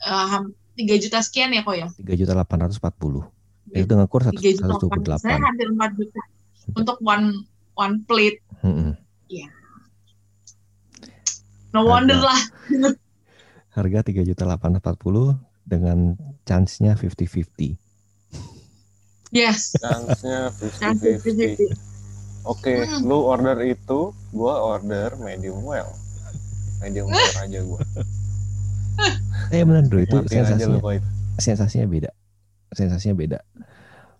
eh, ham- 3 juta sekian ya kok ya? 3 juta 840 Itu dengan kurs 3 juta 128 saya hampir 4 juta untuk one one plate. Mm-mm. no wonder Harga. lah. [LAUGHS] Harga 3 juta 840 Dengan chance-nya 50-50 yes Chance-nya Chance 50-50. 50-50. Oke, Hmm. lu order itu, gua order medium well. Medium well aja gua. Eh bener bro itu Matiin sensasinya lu sensasinya beda sensasinya beda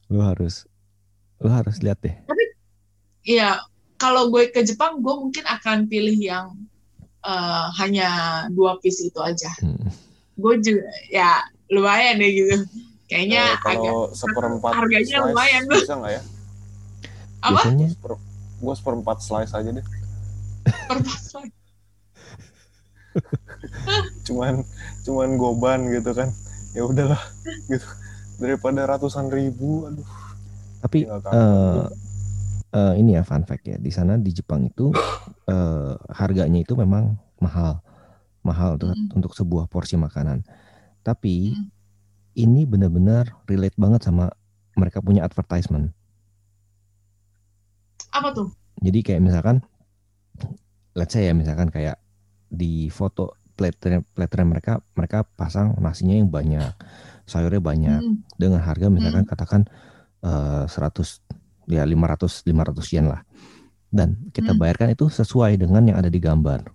lu harus lu harus lihat deh Iya, kalau gue ke Jepang, gue mungkin akan pilih yang eh, hanya dua piece itu aja. Hmm. Gue juga, ya lumayan deh gitu. Kayaknya Eh, agak kalau seperempat harganya slice lumayan tuh. bisa nggak ya? Apa? biasanya Seper, gua seperempat slice aja deh. perpasan. [LAUGHS] Cuman cuman goban gitu kan. Ya udahlah gitu. Daripada ratusan ribu, aduh. tapi eh kangen. eh, ini ya fun fact ya di sana di Jepang itu eh, harganya itu memang mahal mahal untuk Mm. untuk sebuah porsi makanan tapi Mm. ini benar-benar relate banget sama mereka punya advertisement Apa tuh? Jadi kayak misalkan let's say ya misalkan kayak di foto platter platter mereka mereka pasang nasinya yang banyak, sayurnya banyak Hmm. dengan harga misalkan katakan eh, 100 ya 500 500 yen lah. Dan kita Hmm. bayarkan itu sesuai dengan yang ada di gambar.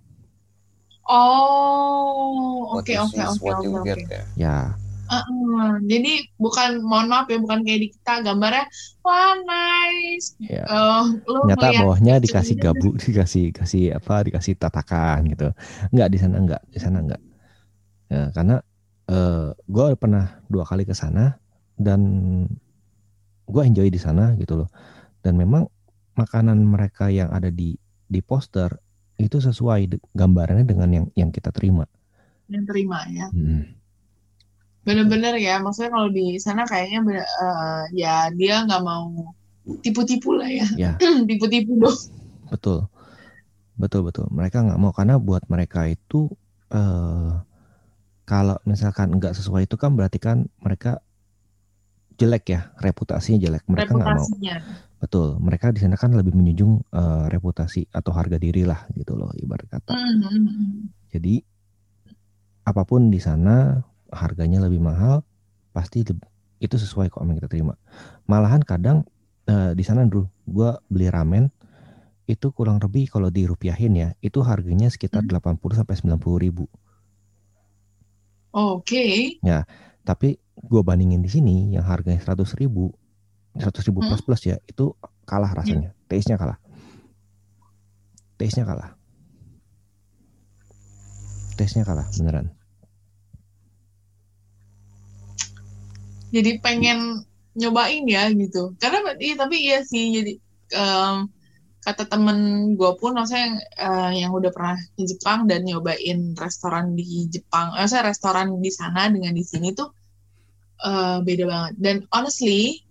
Oh, oke oke oke what you oke ya. Heeh. Jadi bukan mohon maaf ya, bukan kayak di kita gambarnya wah nice. ya. Eh, lu Ternyata ngeliat bawahnya dikasih ini, gabu, [LAUGHS] dikasih kasih apa, dikasih tatakan gitu. Enggak di sana enggak, di sana enggak. Ya, karena eh gue pernah dua kali ke sana dan gue enjoy di sana gitu loh. Dan memang makanan mereka yang ada di di poster itu sesuai de- gambarannya dengan yang yang kita terima. yang terima ya. Hmm. Bener-bener ya, maksudnya kalau di sana kayaknya bener- eh, ya dia nggak mau tipu-tipu lah ya. Ya. [CLEARS THROAT] Tipu-tipu dong. Betul, betul betul. Mereka nggak mau karena buat mereka itu eh kalau misalkan nggak sesuai itu kan berarti kan mereka jelek ya, reputasinya jelek. Mereka nggak mau. Betul, mereka di sana kan lebih menjunjung eh, reputasi atau harga diri lah gitu loh ibarat kata. Hmm. Jadi apa pun di sana harganya lebih mahal, pasti itu sesuai kok yang kita terima. Malahan kadang eh, di sana dulu gua beli ramen itu kurang lebih kalau dirupiahin ya, itu harganya sekitar Hmm. 80 sampai 90 ribu. Oke. Tapi gua bandingin di sini yang harganya 100 ribu, 100 ribu Hmm. plus plus ya, itu kalah rasanya, taste-nya kalah. Taste-nya kalah. Taste-nya kalah beneran. Jadi pengen nyobain ya gitu. Karena iya tapi iya sih jadi em, kata temen gue pun maksudnya eh, yang udah pernah di Jepang dan nyobain restoran di Jepang, eh, saya restoran di sana dengan di sini tuh eh, beda banget. Dan honestly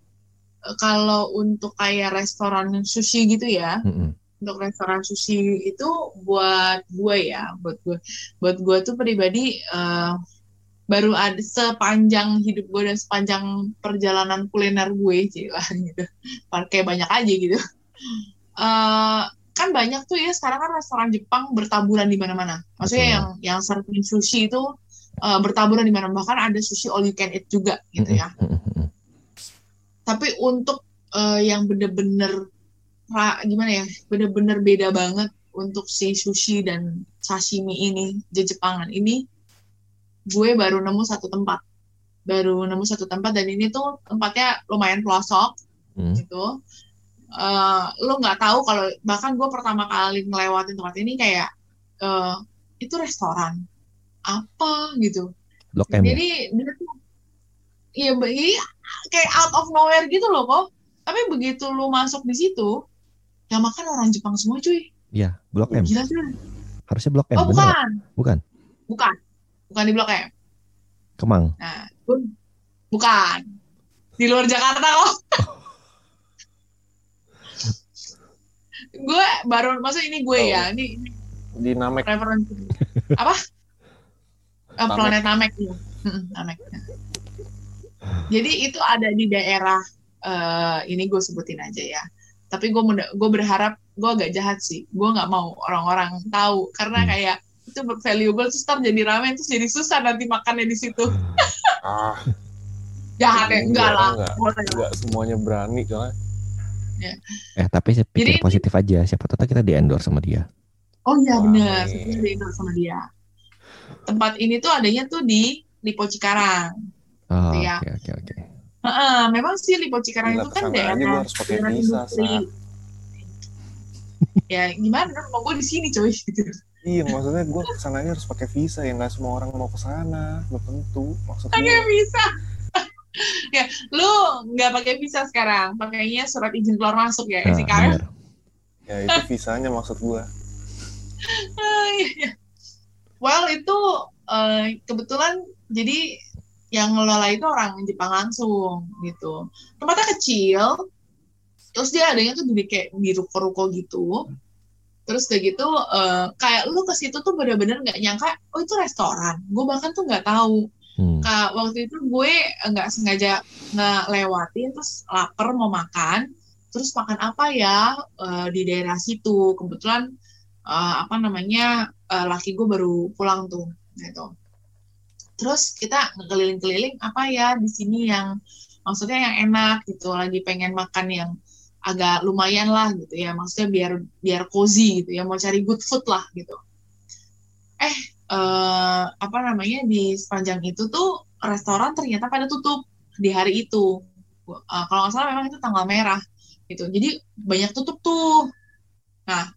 kalau untuk kayak restoran sushi gitu ya, Mm-mm. untuk restoran sushi itu buat gue ya, buat gue, buat gue tuh pribadi eh, baru ada sepanjang hidup gue dan sepanjang perjalanan kuliner gue sih lah [LAUGHS] gitu, kayak banyak aja gitu. Eh, kan banyak tuh ya sekarang kan restoran Jepang bertaburan di mana-mana. Maksudnya Betul. yang yang serving sushi itu eh, bertaburan di mana bahkan ada sushi all you can eat juga gitu ya. Tapi untuk eh, yang bener-bener ra- gimana ya bener-bener beda banget untuk si sushi dan sashimi ini di Jepangan ini gue baru nemu satu tempat baru nemu satu tempat dan ini tuh tempatnya lumayan pelosok Mm. gitu Eh, lo nggak tahu kalau bahkan gue pertama kali ngelewatin tempat ini kayak eh, itu restoran apa gitu Blok M ya? jadi dia tuh iya, kayak out of nowhere gitu loh kok. Tapi begitu lu masuk di situ, yang makan orang Jepang semua cuy. Iya, Blok M. Gila tuh. Harusnya Blok M, Oh bukan, Bukan. bukan, bukan di Blok M. Kemang. Nah, bukan di luar Jakarta kok. [LAUGHS] gue baru maksud ini gue ya, ini, Di Namek referensi apa? [LAUGHS] Namek. planet Namek ya. Namek. Jadi itu ada di daerah eh, ini gue sebutin aja ya. Tapi gue gue berharap gue agak jahat sih. Gue nggak mau orang-orang tahu karena Hmm. kayak itu valuable terus ntar jadi ramen terus jadi susah nanti makannya di situ. [LAUGHS] ah Jahat ya? Enggak lah. enggak. Boleh lah. nggak semuanya berani soalnya Eh, tapi saya pikir Jadi- positif aja. Siapa tahu kita di endorse sama dia. Oh iya benar, di Indo sama dia. Tempat ini tuh adanya tuh di Lipo Cikarang. Oh, oke Iya. oke oke. Heeh, memang sih Lipo Cikarang Gila, itu kan ke sana daerah gua harus pakai daerah visa, industri. ya gimana mau gue di sini coy gitu. iya maksudnya gue ke sananya harus pakai visa ya nggak semua orang mau ke sana belum tentu maksudnya Pakai visa. [LAUGHS] ya, lu nggak pakai visa sekarang, pakainya surat izin keluar masuk ya, Nah, bener. ya itu visanya maksud gue [LAUGHS] Ah, iya, iya. Well itu eh, kebetulan jadi yang ngelola itu orang Jepang langsung gitu. Tempatnya kecil, terus dia adanya tuh di kayak di ruko-ruko gitu. Terus kayak gitu, eh, kayak lu ke situ tuh bener-bener nggak nyangka, oh itu restoran. Gue bahkan tuh nggak tahu. Hmm. Kak, waktu itu gue nggak sengaja ngelewatin, terus lapar mau makan. Terus makan apa ya eh, di daerah situ kebetulan eh, apa namanya eh, laki gue baru pulang tuh gitu terus kita keliling-keliling apa ya di sini yang maksudnya yang enak gitu lagi pengen makan yang agak lumayan lah gitu ya. Maksudnya biar biar cozy gitu ya mau cari good food lah gitu. Eh eh, apa namanya di sepanjang itu tuh restoran ternyata pada tutup di hari itu. Eh, kalau nggak salah memang itu tanggal merah gitu. Jadi banyak tutup tuh. Nah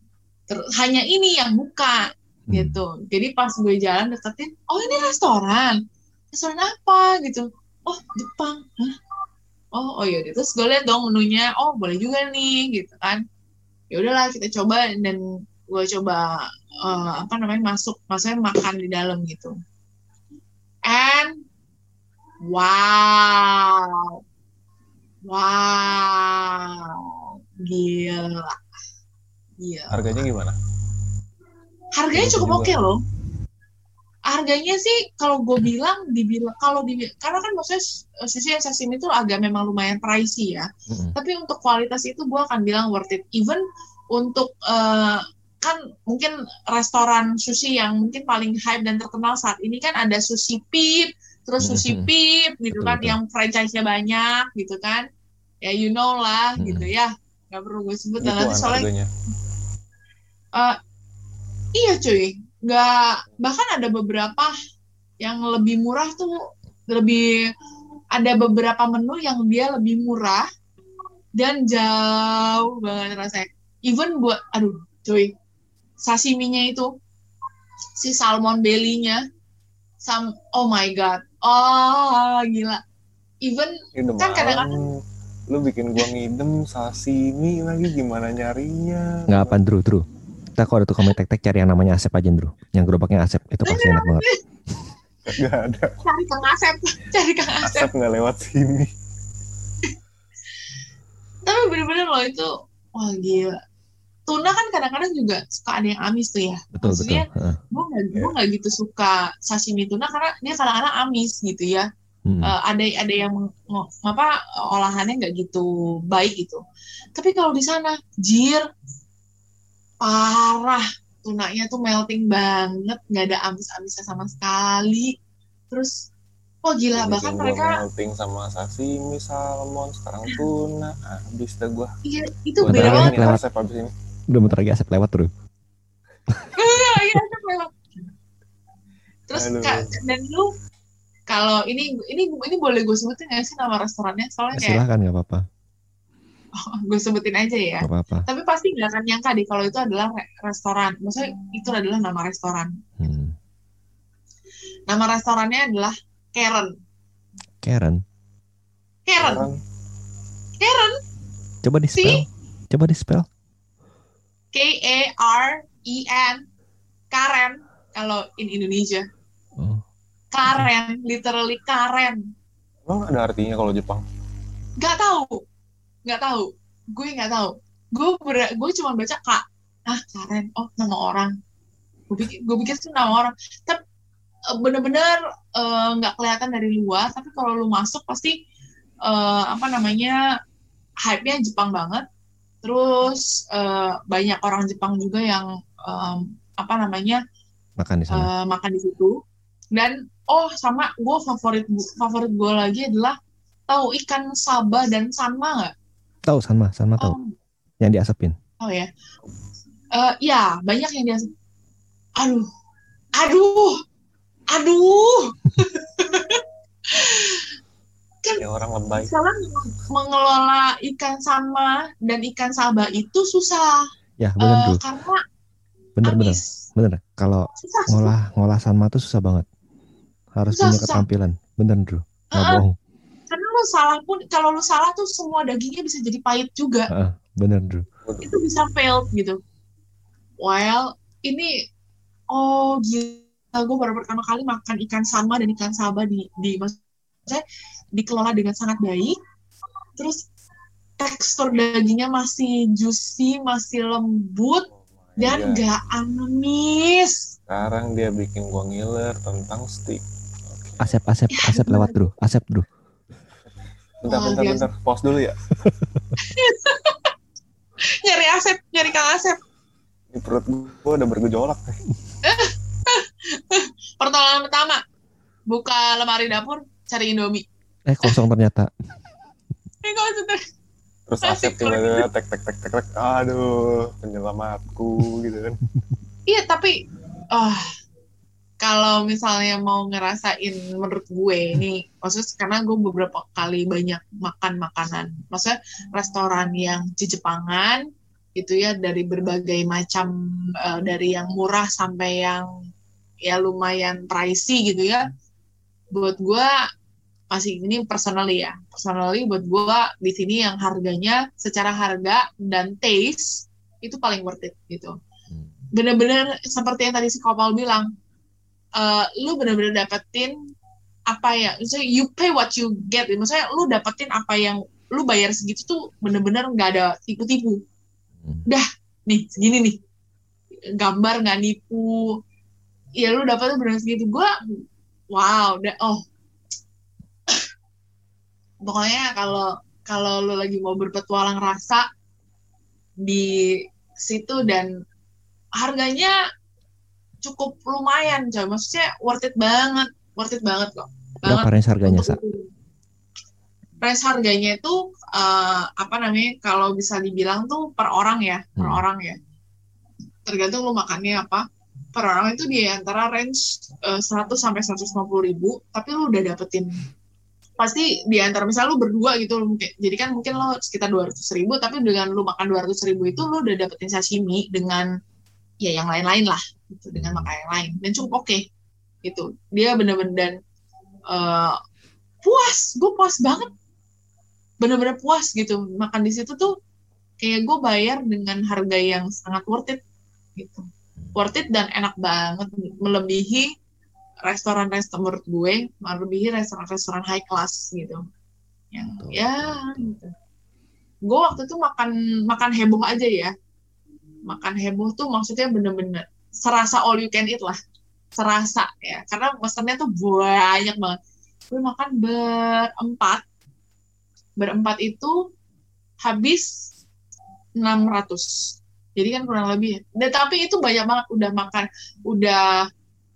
hanya ini yang buka Hmm. gitu. Jadi pas gue jalan deketin oh ini restoran. Restoran apa? gitu. Oh Jepang. Hah? oh oh iya terus gue lihat dong menunya. Oh boleh juga nih. Gitu kan. Ya udahlah kita coba. Dan gue coba eh, apa namanya masuk maksudnya makan di dalam gitu. And wow. Wow. Gila. Gila. Harganya gimana? Harganya Gitu cukup oke loh. Harganya sih kalau gue bilang dibilang kalau di karena kan maksudnya sisi sashimi itu agak memang lumayan pricey ya. Mm-mm. tapi untuk kualitas itu gue akan bilang worth it. Even untuk eh, kan mungkin restoran sushi yang mungkin paling hype dan terkenal saat ini kan ada sushi pip terus sushi pip gitu Betul, kan yang franchise-nya banyak gitu kan. Ya you know lah gitu ya. Nggak perlu gue sebut dan nanti soalnya harganya. Iya cuy, nggak bahkan ada beberapa yang lebih murah tuh lebih ada beberapa menu yang dia lebih murah dan jauh banget rasanya. Even buat, aduh cuy, sashiminya itu si salmon belly-nya, sam, oh my god, oh gila. Even Kan kadang-kadang-. Lu bikin gua ngidem sashimi lagi gimana nyarinya? Nggak apa Drew, Drew. Kita kalau ada tukang mie tek-tek cari yang namanya Asep aja Drew. Yang gerobaknya Asep itu pasti enak banget. Gak ada. cari Kang Asep, cari Kang Asep. Asap nggak lewat sini. tapi bener-bener loh itu wah gila tuna kan kadang-kadang juga suka ada yang amis tuh ya Betul Maksudnya, betul. Heeh. gue nggak Iya. gue nggak gitu suka sashimi tuna karena dia kadang-kadang amis gitu ya Mm-mm. Eh, ada ada yang apa olahannya nggak gitu baik gitu tapi kalau di sana jir parah tunanya tuh melting banget nggak ada amis-amisnya sama sekali terus wah gila Bikin bahkan mereka melting sama sashimi, salmon, sekarang tuna. Habis dah gua. iya itu beda banget lewat. Asap habis ini. Udah bentar lagi Asep lewat Drew. Iya, iya, Asep lewat. Terus dan lu kalau ini ini ini boleh gue sebutin nggak sih nama restorannya? Soalnya Ya, kayak silahkan nggak apa-apa. Gue sebutin aja ya. Nggak apa-apa. Tapi pasti nggak akan nyangka deh kalau itu adalah re- restoran. Maksudnya itu adalah nama restoran. Hmm. Nama restorannya adalah Karen. Karen, Karen. Karen. coba di spell. Coba di spell. K A R E N. Karen. Kalau in Indonesia. Oh. Karen. Literally Karen. emang ada artinya kalau Jepang? Gak tahu. Gak tahu. Gue nggak tahu. Gue ber- gue cuma baca kak. Ah Karen. Oh nama orang. Gue pikir, gue pikir itu nama orang. Tapi eh, bener-bener eh, nggak kelihatan dari luar. Tapi kalau lu masuk pasti eh, apa namanya hype-nya Jepang banget. Terus eh, banyak orang Jepang juga yang em, apa namanya Makan di sana. eh, makan di situ. Dan oh sama gue favorit favorit gue lagi adalah tahu ikan saba dan sanma nggak? Tahu Sanma, Sanma tahu. Oh, Yang diasepin. oh ya. Eh ya banyak yang dia. Aduh, aduh, aduh. [LAUGHS] Ya orang lebay. Sekarang mengelola ikan sama dan ikan saba itu susah Ya bener eh, Drew. karena Bener bener. Bener. Kalau Susah, susah. ngolah ngolah Sanma tuh susah banget. Harus Susah, punya susah. keterampilan. Bener Drew. Nggak Heeh. bohong. Lu salah pun kalau lu salah tuh semua dagingnya bisa jadi pahit juga. Heeh, Bener Drew. itu bisa failed gitu. While ini oh gila gue baru pertama kali makan ikan sama dan ikan saba di di maksudnya dikelola dengan sangat baik. Terus tekstur dagingnya masih juicy, masih lembut dan Iya. gak amis. Sekarang dia bikin gua ngiler tentang steak. Oke. Asep Asep Ya, Asep lewat Drew. Asep Drew. Bentar, Wah, bentar, biasa. bentar. Pause dulu ya. [LAUGHS] Asep nyari Kang Asep Ini perut gue udah bergejolak [LAUGHS] pertolongan pertama buka lemari dapur cari Indomie Eh kosong ternyata. ini kok maksudnya Terus Asep tiba-tiba tek tek tek tek tek. Aduh, penyelamatku gitu kan. Iya tapi ah kalau misalnya mau ngerasain menurut gue ini maksudnya karena gue beberapa kali banyak makan makanan. Maksudnya restoran yang di Jepangan itu ya dari berbagai macam eh, dari yang murah sampai yang ya lumayan pricey gitu ya. Buat gue masih ini personally ya personally buat gue di sini yang harganya secara harga dan taste itu paling worth it gitu. Bener-bener seperti yang tadi si Kopal bilang, eh, lu bener-bener dapetin apa ya, maksudnya you pay what you get, maksudnya lu dapetin apa yang lu bayar segitu tuh bener-bener nggak ada tipu-tipu. Hmm. Dah, nih segini nih, gambar nggak nipu, ya lu dapetnya bener segitu. Gue, wow, udah, oh, [CLEARS THROAT] pokoknya kalau kalau lu lagi mau berpetualang rasa di situ dan harganya cukup lumayan coy maksudnya worth it banget worth it banget kok. Berapa banget range harganya, Sa? Range harganya itu eh, apa namanya kalau bisa dibilang tuh per orang ya per Hmm. orang ya. Tergantung lu makannya apa. Per orang itu di antara range eh, 100 sampai 150 ribu tapi lu udah dapetin. Pasti di antara misal lu berdua gitu lu mungkin jadi kan mungkin lo sekitar 200 ribu tapi dengan lu makan 200 ribu itu lu udah dapetin sashimi dengan ya yang lain-lain lah gitu dengan makan yang lain. Dan cukup oke gitu. Dia bener-bener dan eh, puas. Gue puas banget. Bener-bener puas gitu. Makan di situ tuh kayak gue bayar dengan harga yang sangat worth it gitu. Worth it dan enak banget. Melebihi restoran-restoran menurut gue melebihi restoran-restoran high class gitu. Yang Betul, ya gitu. Gue waktu itu makan makan heboh aja ya. Makan heboh tuh maksudnya bener-bener serasa all you can eat lah. Serasa ya. Karena pesennya tuh banyak banget. Gue makan berempat. Berempat itu habis 600 jadi kan kurang lebih. Dan tapi itu banyak banget. Udah makan udah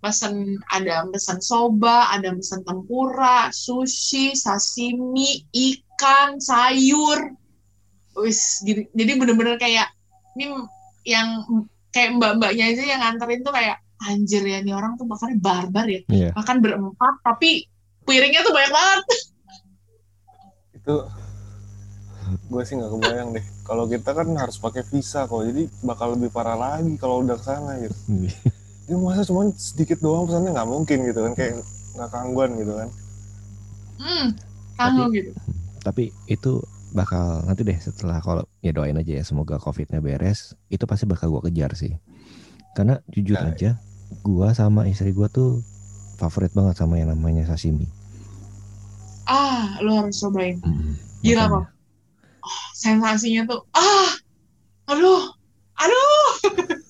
pesen ada pesan soba ada pesan tempura sushi sashimi ikan sayur. Wis gitu. jadi bener-bener kayak ini yang kayak mbak-mbaknya aja yang nganterin tuh kayak anjir ya nih orang tuh makannya barbar ya Iya. makan berempat tapi piringnya tuh banyak banget [LAUGHS] Itu gue sih nggak kebayang deh. Kalau kita kan harus pakai visa kok, jadi bakal lebih parah lagi kalau udah ke sana gitu. Ini [LAUGHS] masa cuma sedikit doang pesannya nggak mungkin gitu kan, kayak nggak kangguan gitu kan. hmm Tapi- gitu Tapi itu bakal nanti deh setelah kalau ya doain aja ya semoga covidnya beres itu pasti bakal gua kejar sih karena jujur Ya. aja gua sama istri gua tuh favorit banget sama yang namanya sashimi ah lo harus cobain Mm, Gila, makanya. sensasinya tuh ah aduh aduh [LAUGHS]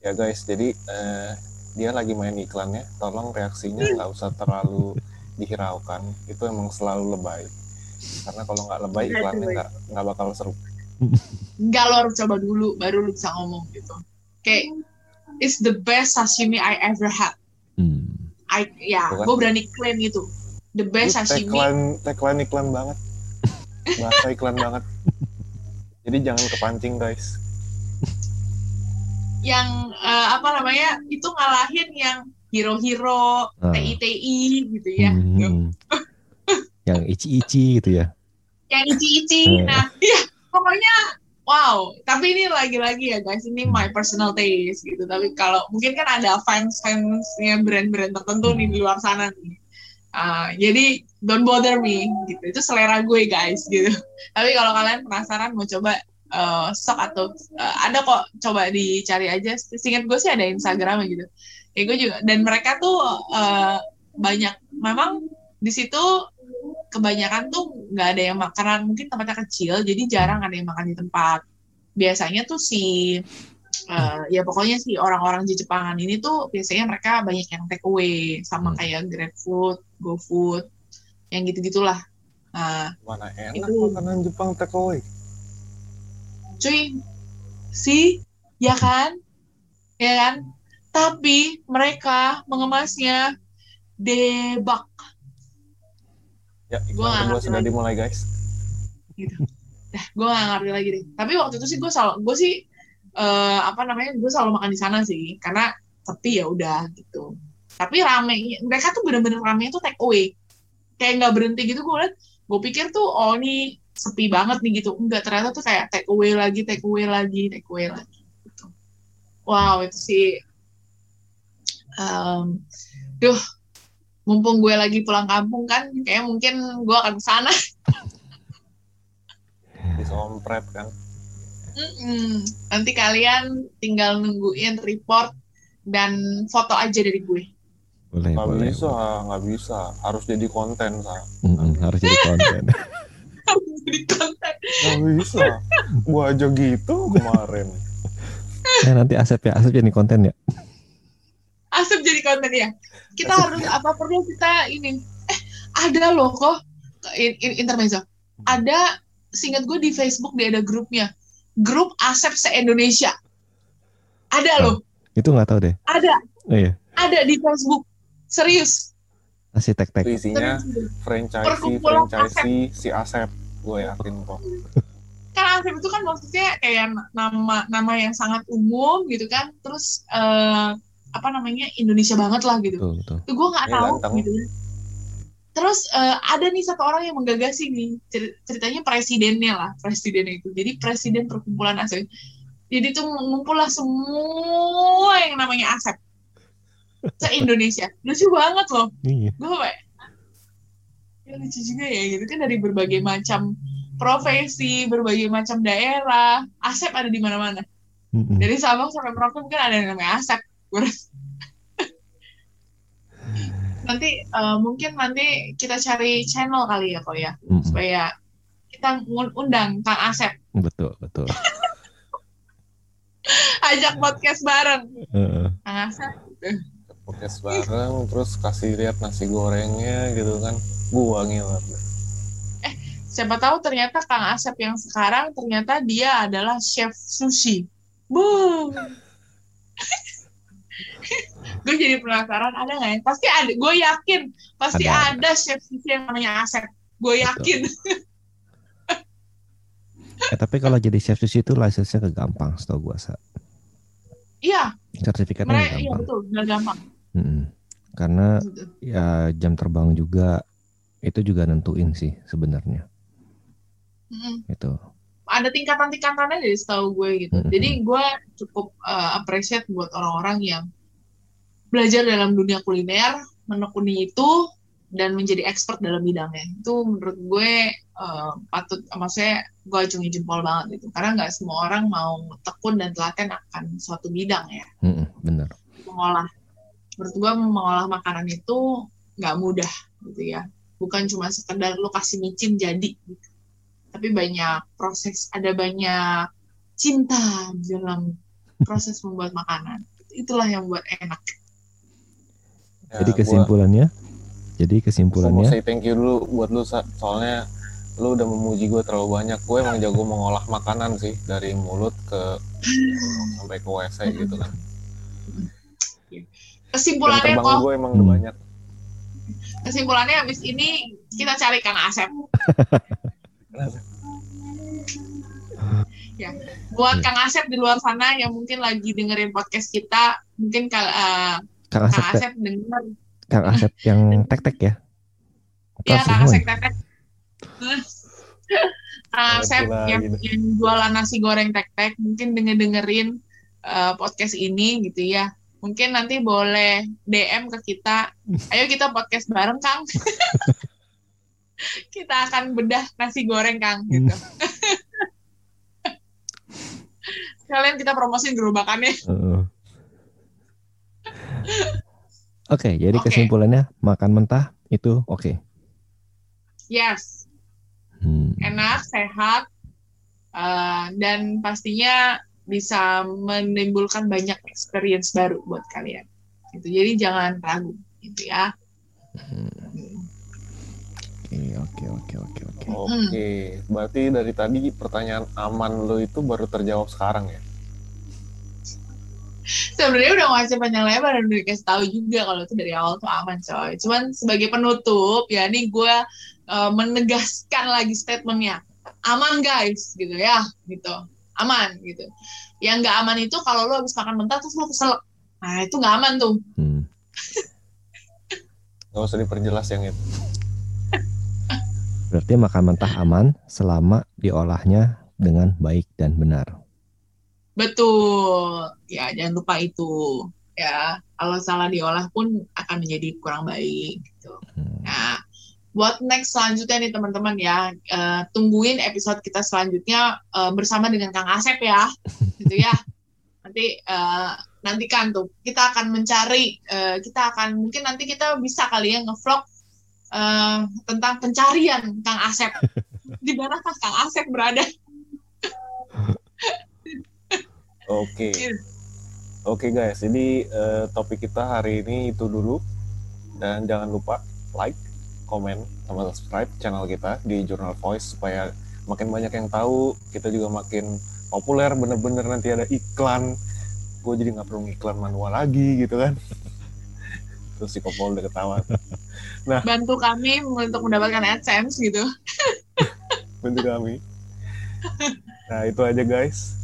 Ya guys, jadi eh, dia lagi main iklannya, tolong reaksinya nggak usah terlalu dihiraukan. Itu emang selalu lebay. Karena kalau nggak lebay Iya, iklannya nggak nggak bakal seru. enggak lo harus coba dulu baru lo bisa ngomong gitu kayak it's the best sashimi I ever had Hmm. I ya Bukan. gue berani klaim itu the best sashimi tagline tagline iklan banget. Bahasa iklan banget. Jadi jangan kepancing guys. yang eh, apa namanya itu ngalahin yang hero-hero Ah. TI-TI gitu ya Hmm. Yang ici-ici gitu ya. Yang ici-ici Hmm. nah ya pokoknya wow. Tapi ini lagi-lagi ya guys ini my personal taste gitu. Tapi kalau mungkin kan ada fans-fansnya brand-brand tertentu nih di luar sana nih. Ah, jadi don't bother me gitu. Itu selera gue guys gitu. [LAUGHS] Tapi kalau kalian penasaran mau coba eh, sok atau eh, ada kok coba dicari aja. Singkat gue sih ada Instagram gitu. Ya gue juga dan mereka tuh eh, banyak. Memang di situ kebanyakan tuh nggak ada yang makanan mungkin tempatnya kecil jadi jarang ada yang makan di tempat. Biasanya tuh si eh, ya pokoknya si orang-orang di Jepangan ini tuh biasanya mereka banyak yang take away sama Hmm. kayak GrabFood, GoFood yang gitu-gitulah. Nah Mana enak Itu- makanan Jepang take away. cuy si ya kan? Ya kan? Tapi mereka mengemasnya debak Ya, iklan kedua ngerti sudah lagi. dimulai guys. gitu. Dah gue gak ngerti lagi deh. Tapi waktu itu sih gue selalu gue sih eh, apa namanya gue selalu makan di sana sih karena sepi ya udah gitu. Tapi rame mereka tuh bener-bener rame tuh take away. Kayak nggak berhenti gitu gue liat gue pikir tuh oh ini sepi banget nih gitu. Enggak ternyata tuh kayak take away lagi take away lagi take away lagi gitu. Wow itu sih em, duh mumpung gue lagi pulang kampung kan kayak mungkin gue akan ke sana Bisa [LAUGHS] ompret kan. Mm-mm. Nanti kalian tinggal nungguin report dan foto aja dari gue. Boleh, Nggak boleh. bisa, nggak bisa. Harus jadi konten, sa. Mm-mm, harus jadi konten. [LAUGHS] Jadi konten. Nggak bisa. Gua aja gitu kemarin. nah, nanti Asep ya, Asep jadi konten ya. Asap jadi konten ya. Kita harus apa perlu kita ini. Eh, ada loh kok in, in, intermezzo. Ada singkat gue di Facebook dia ada grupnya. Grup Asep se-Indonesia. Ada loh, Itu nggak tahu deh. ada, Oh iya, ada di Facebook. Serius. masih tek tek. Isinya franchise, franchise si Asep. Gue yakin kok. [LAUGHS] kan Asep itu kan maksudnya kayak nama nama yang sangat umum gitu kan terus eh, apa namanya Indonesia banget lah gitu. Betul, betul. itu gue nggak Iya, tahu ganteng. gitu. Terus eh, ada nih satu orang yang menggagasi nih cer- ceritanya presidennya lah presidennya itu. Jadi presiden perkumpulan Asep. Jadi tuh ngumpul lah semua yang namanya Asep. Se Indonesia lucu banget loh. Iya. gue kayak ya lucu juga ya gitu. Kan dari berbagai macam profesi berbagai macam daerah Asep ada di mana-mana. Dari Sabang sampai Merauke mungkin ada yang namanya Asep Rasa. nanti eh, mungkin nanti kita cari channel kali ya kok ya Mm-mm. supaya kita undang Kang Asep Betul, betul. [LAUGHS] ajak podcast bareng Heeh. Kang Asep Podcast bareng, terus kasih lihat nasi gorengnya gitu kan. Gua ngiler. siapa tahu ternyata Kang Asep yang sekarang ternyata dia adalah chef sushi. Bu. [LAUGHS] gue jadi penasaran ada nggak ya? Pasti ada. Gue yakin pasti Ada, ada, chef sushi yang namanya Asep. Gue yakin. [LAUGHS] Eh, tapi kalau jadi chef sushi itu license-nya kegampang, setahu gua sa. Iya, Sertifikatnya iya gampang. betul, nggak gampang. Mm-mm. Karena Gitu. ya jam terbang juga itu juga nentuin sih sebenarnya. Mm-mm. Itu. Ada tingkatan-tingkatannya dari setahu gue gitu. Mm-mm. Jadi gue cukup uh, appreciate buat orang-orang yang belajar dalam dunia kuliner, menekuni itu dan menjadi expert dalam bidangnya. Itu menurut gue uh, patut, maksudnya gue acungi jempol banget gitu. Karena nggak semua orang mau tekun dan telaten akan suatu bidang ya. Mm-mm, bener. Mengolah, menurut gue mengolah makanan itu nggak mudah gitu ya. Bukan cuma sekedar lu kasih micin jadi gitu. Tapi banyak proses, ada banyak cinta dalam proses membuat makanan. Itulah yang buat enak. Ya, jadi gua- kesimpulannya, jadi Gue mau kesimpulannya, say thank you dulu buat lu soalnya lu udah memuji gue terlalu banyak. Gue emang jago mengolah makanan sih dari mulut ke sampai ke WC gitu kan. [LAUGHS] Kesimpulannya kok, gue emang udah Hmm. banyak. Kesimpulannya habis ini kita cari Kang Asep. [LAUGHS] ya, buat Kang Asep di luar sana yang mungkin lagi dengerin podcast kita, mungkin kal eh, Kang Asep, Kang Asep denger Kang Asep [LAUGHS] yang tek-tek ya. ya Apa Kang Asep ya? tetek. [LAUGHS] Kang Asep yang, gitu. yang jualan nasi goreng tek-tek mungkin denger dengerin eh, podcast ini gitu ya. Mungkin nanti boleh DM ke kita. [LAUGHS] Ayo kita podcast bareng Kang. kita akan bedah nasi goreng Kang gitu. Kalian kita promosin gerobakannya. Heeh. Oke, jadi Oke. kesimpulannya makan mentah itu oke. Yes. Hmm. enak, sehat, eh, dan pastinya bisa menimbulkan banyak experience baru buat kalian. Gitu. Jadi jangan ragu, gitu ya. Hmm. Oke, oke, oke, oke, oke. Oke, berarti dari tadi pertanyaan aman lo itu baru terjawab sekarang ya? Sebenarnya udah ngasih panjang lebar dan udah dikasih tahu juga kalau itu dari awal tuh aman coy. Cuman sebagai penutup ya nih gue uh, menegaskan lagi statementnya aman guys gitu ya gitu aman gitu. Yang nggak aman itu kalau lo habis makan mentah terus lo keselak. Nah itu nggak aman tuh. Hmm. Gak usah diperjelas yang itu. Berarti makan mentah aman selama diolahnya dengan baik dan benar. Betul. Ya, jangan lupa itu. Ya, kalau salah diolah pun akan menjadi kurang baik gitu. Hmm. Nah, buat next selanjutnya nih teman-teman ya, eh, tungguin episode kita selanjutnya eh, bersama dengan Kang Asep ya, [LAUGHS] gitu ya. Nanti eh, nantikan tuh, kita akan mencari, eh, kita akan mungkin nanti kita bisa kali ya ngevlog eh, tentang pencarian Kang Asep. [LAUGHS] Di manakah Kang Asep berada? [LAUGHS] Oke. Iya. Oke guys, jadi eh, topik kita hari ini itu dulu. Dan jangan lupa like, komen, sama subscribe channel kita di Journal Voice supaya makin banyak yang tahu, kita juga makin populer bener-bener nanti ada iklan. Gue jadi nggak perlu iklan manual lagi gitu kan. [LAUGHS] Terus si Kopol udah ketawa. Bantu kami untuk mendapatkan AdSense gitu. [LAUGHS] Bantu kami. Nah itu aja guys.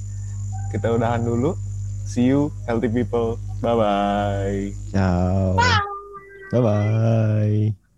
Kita udahan dulu. See you healthy people. Bye bye. Ciao. Bye bye.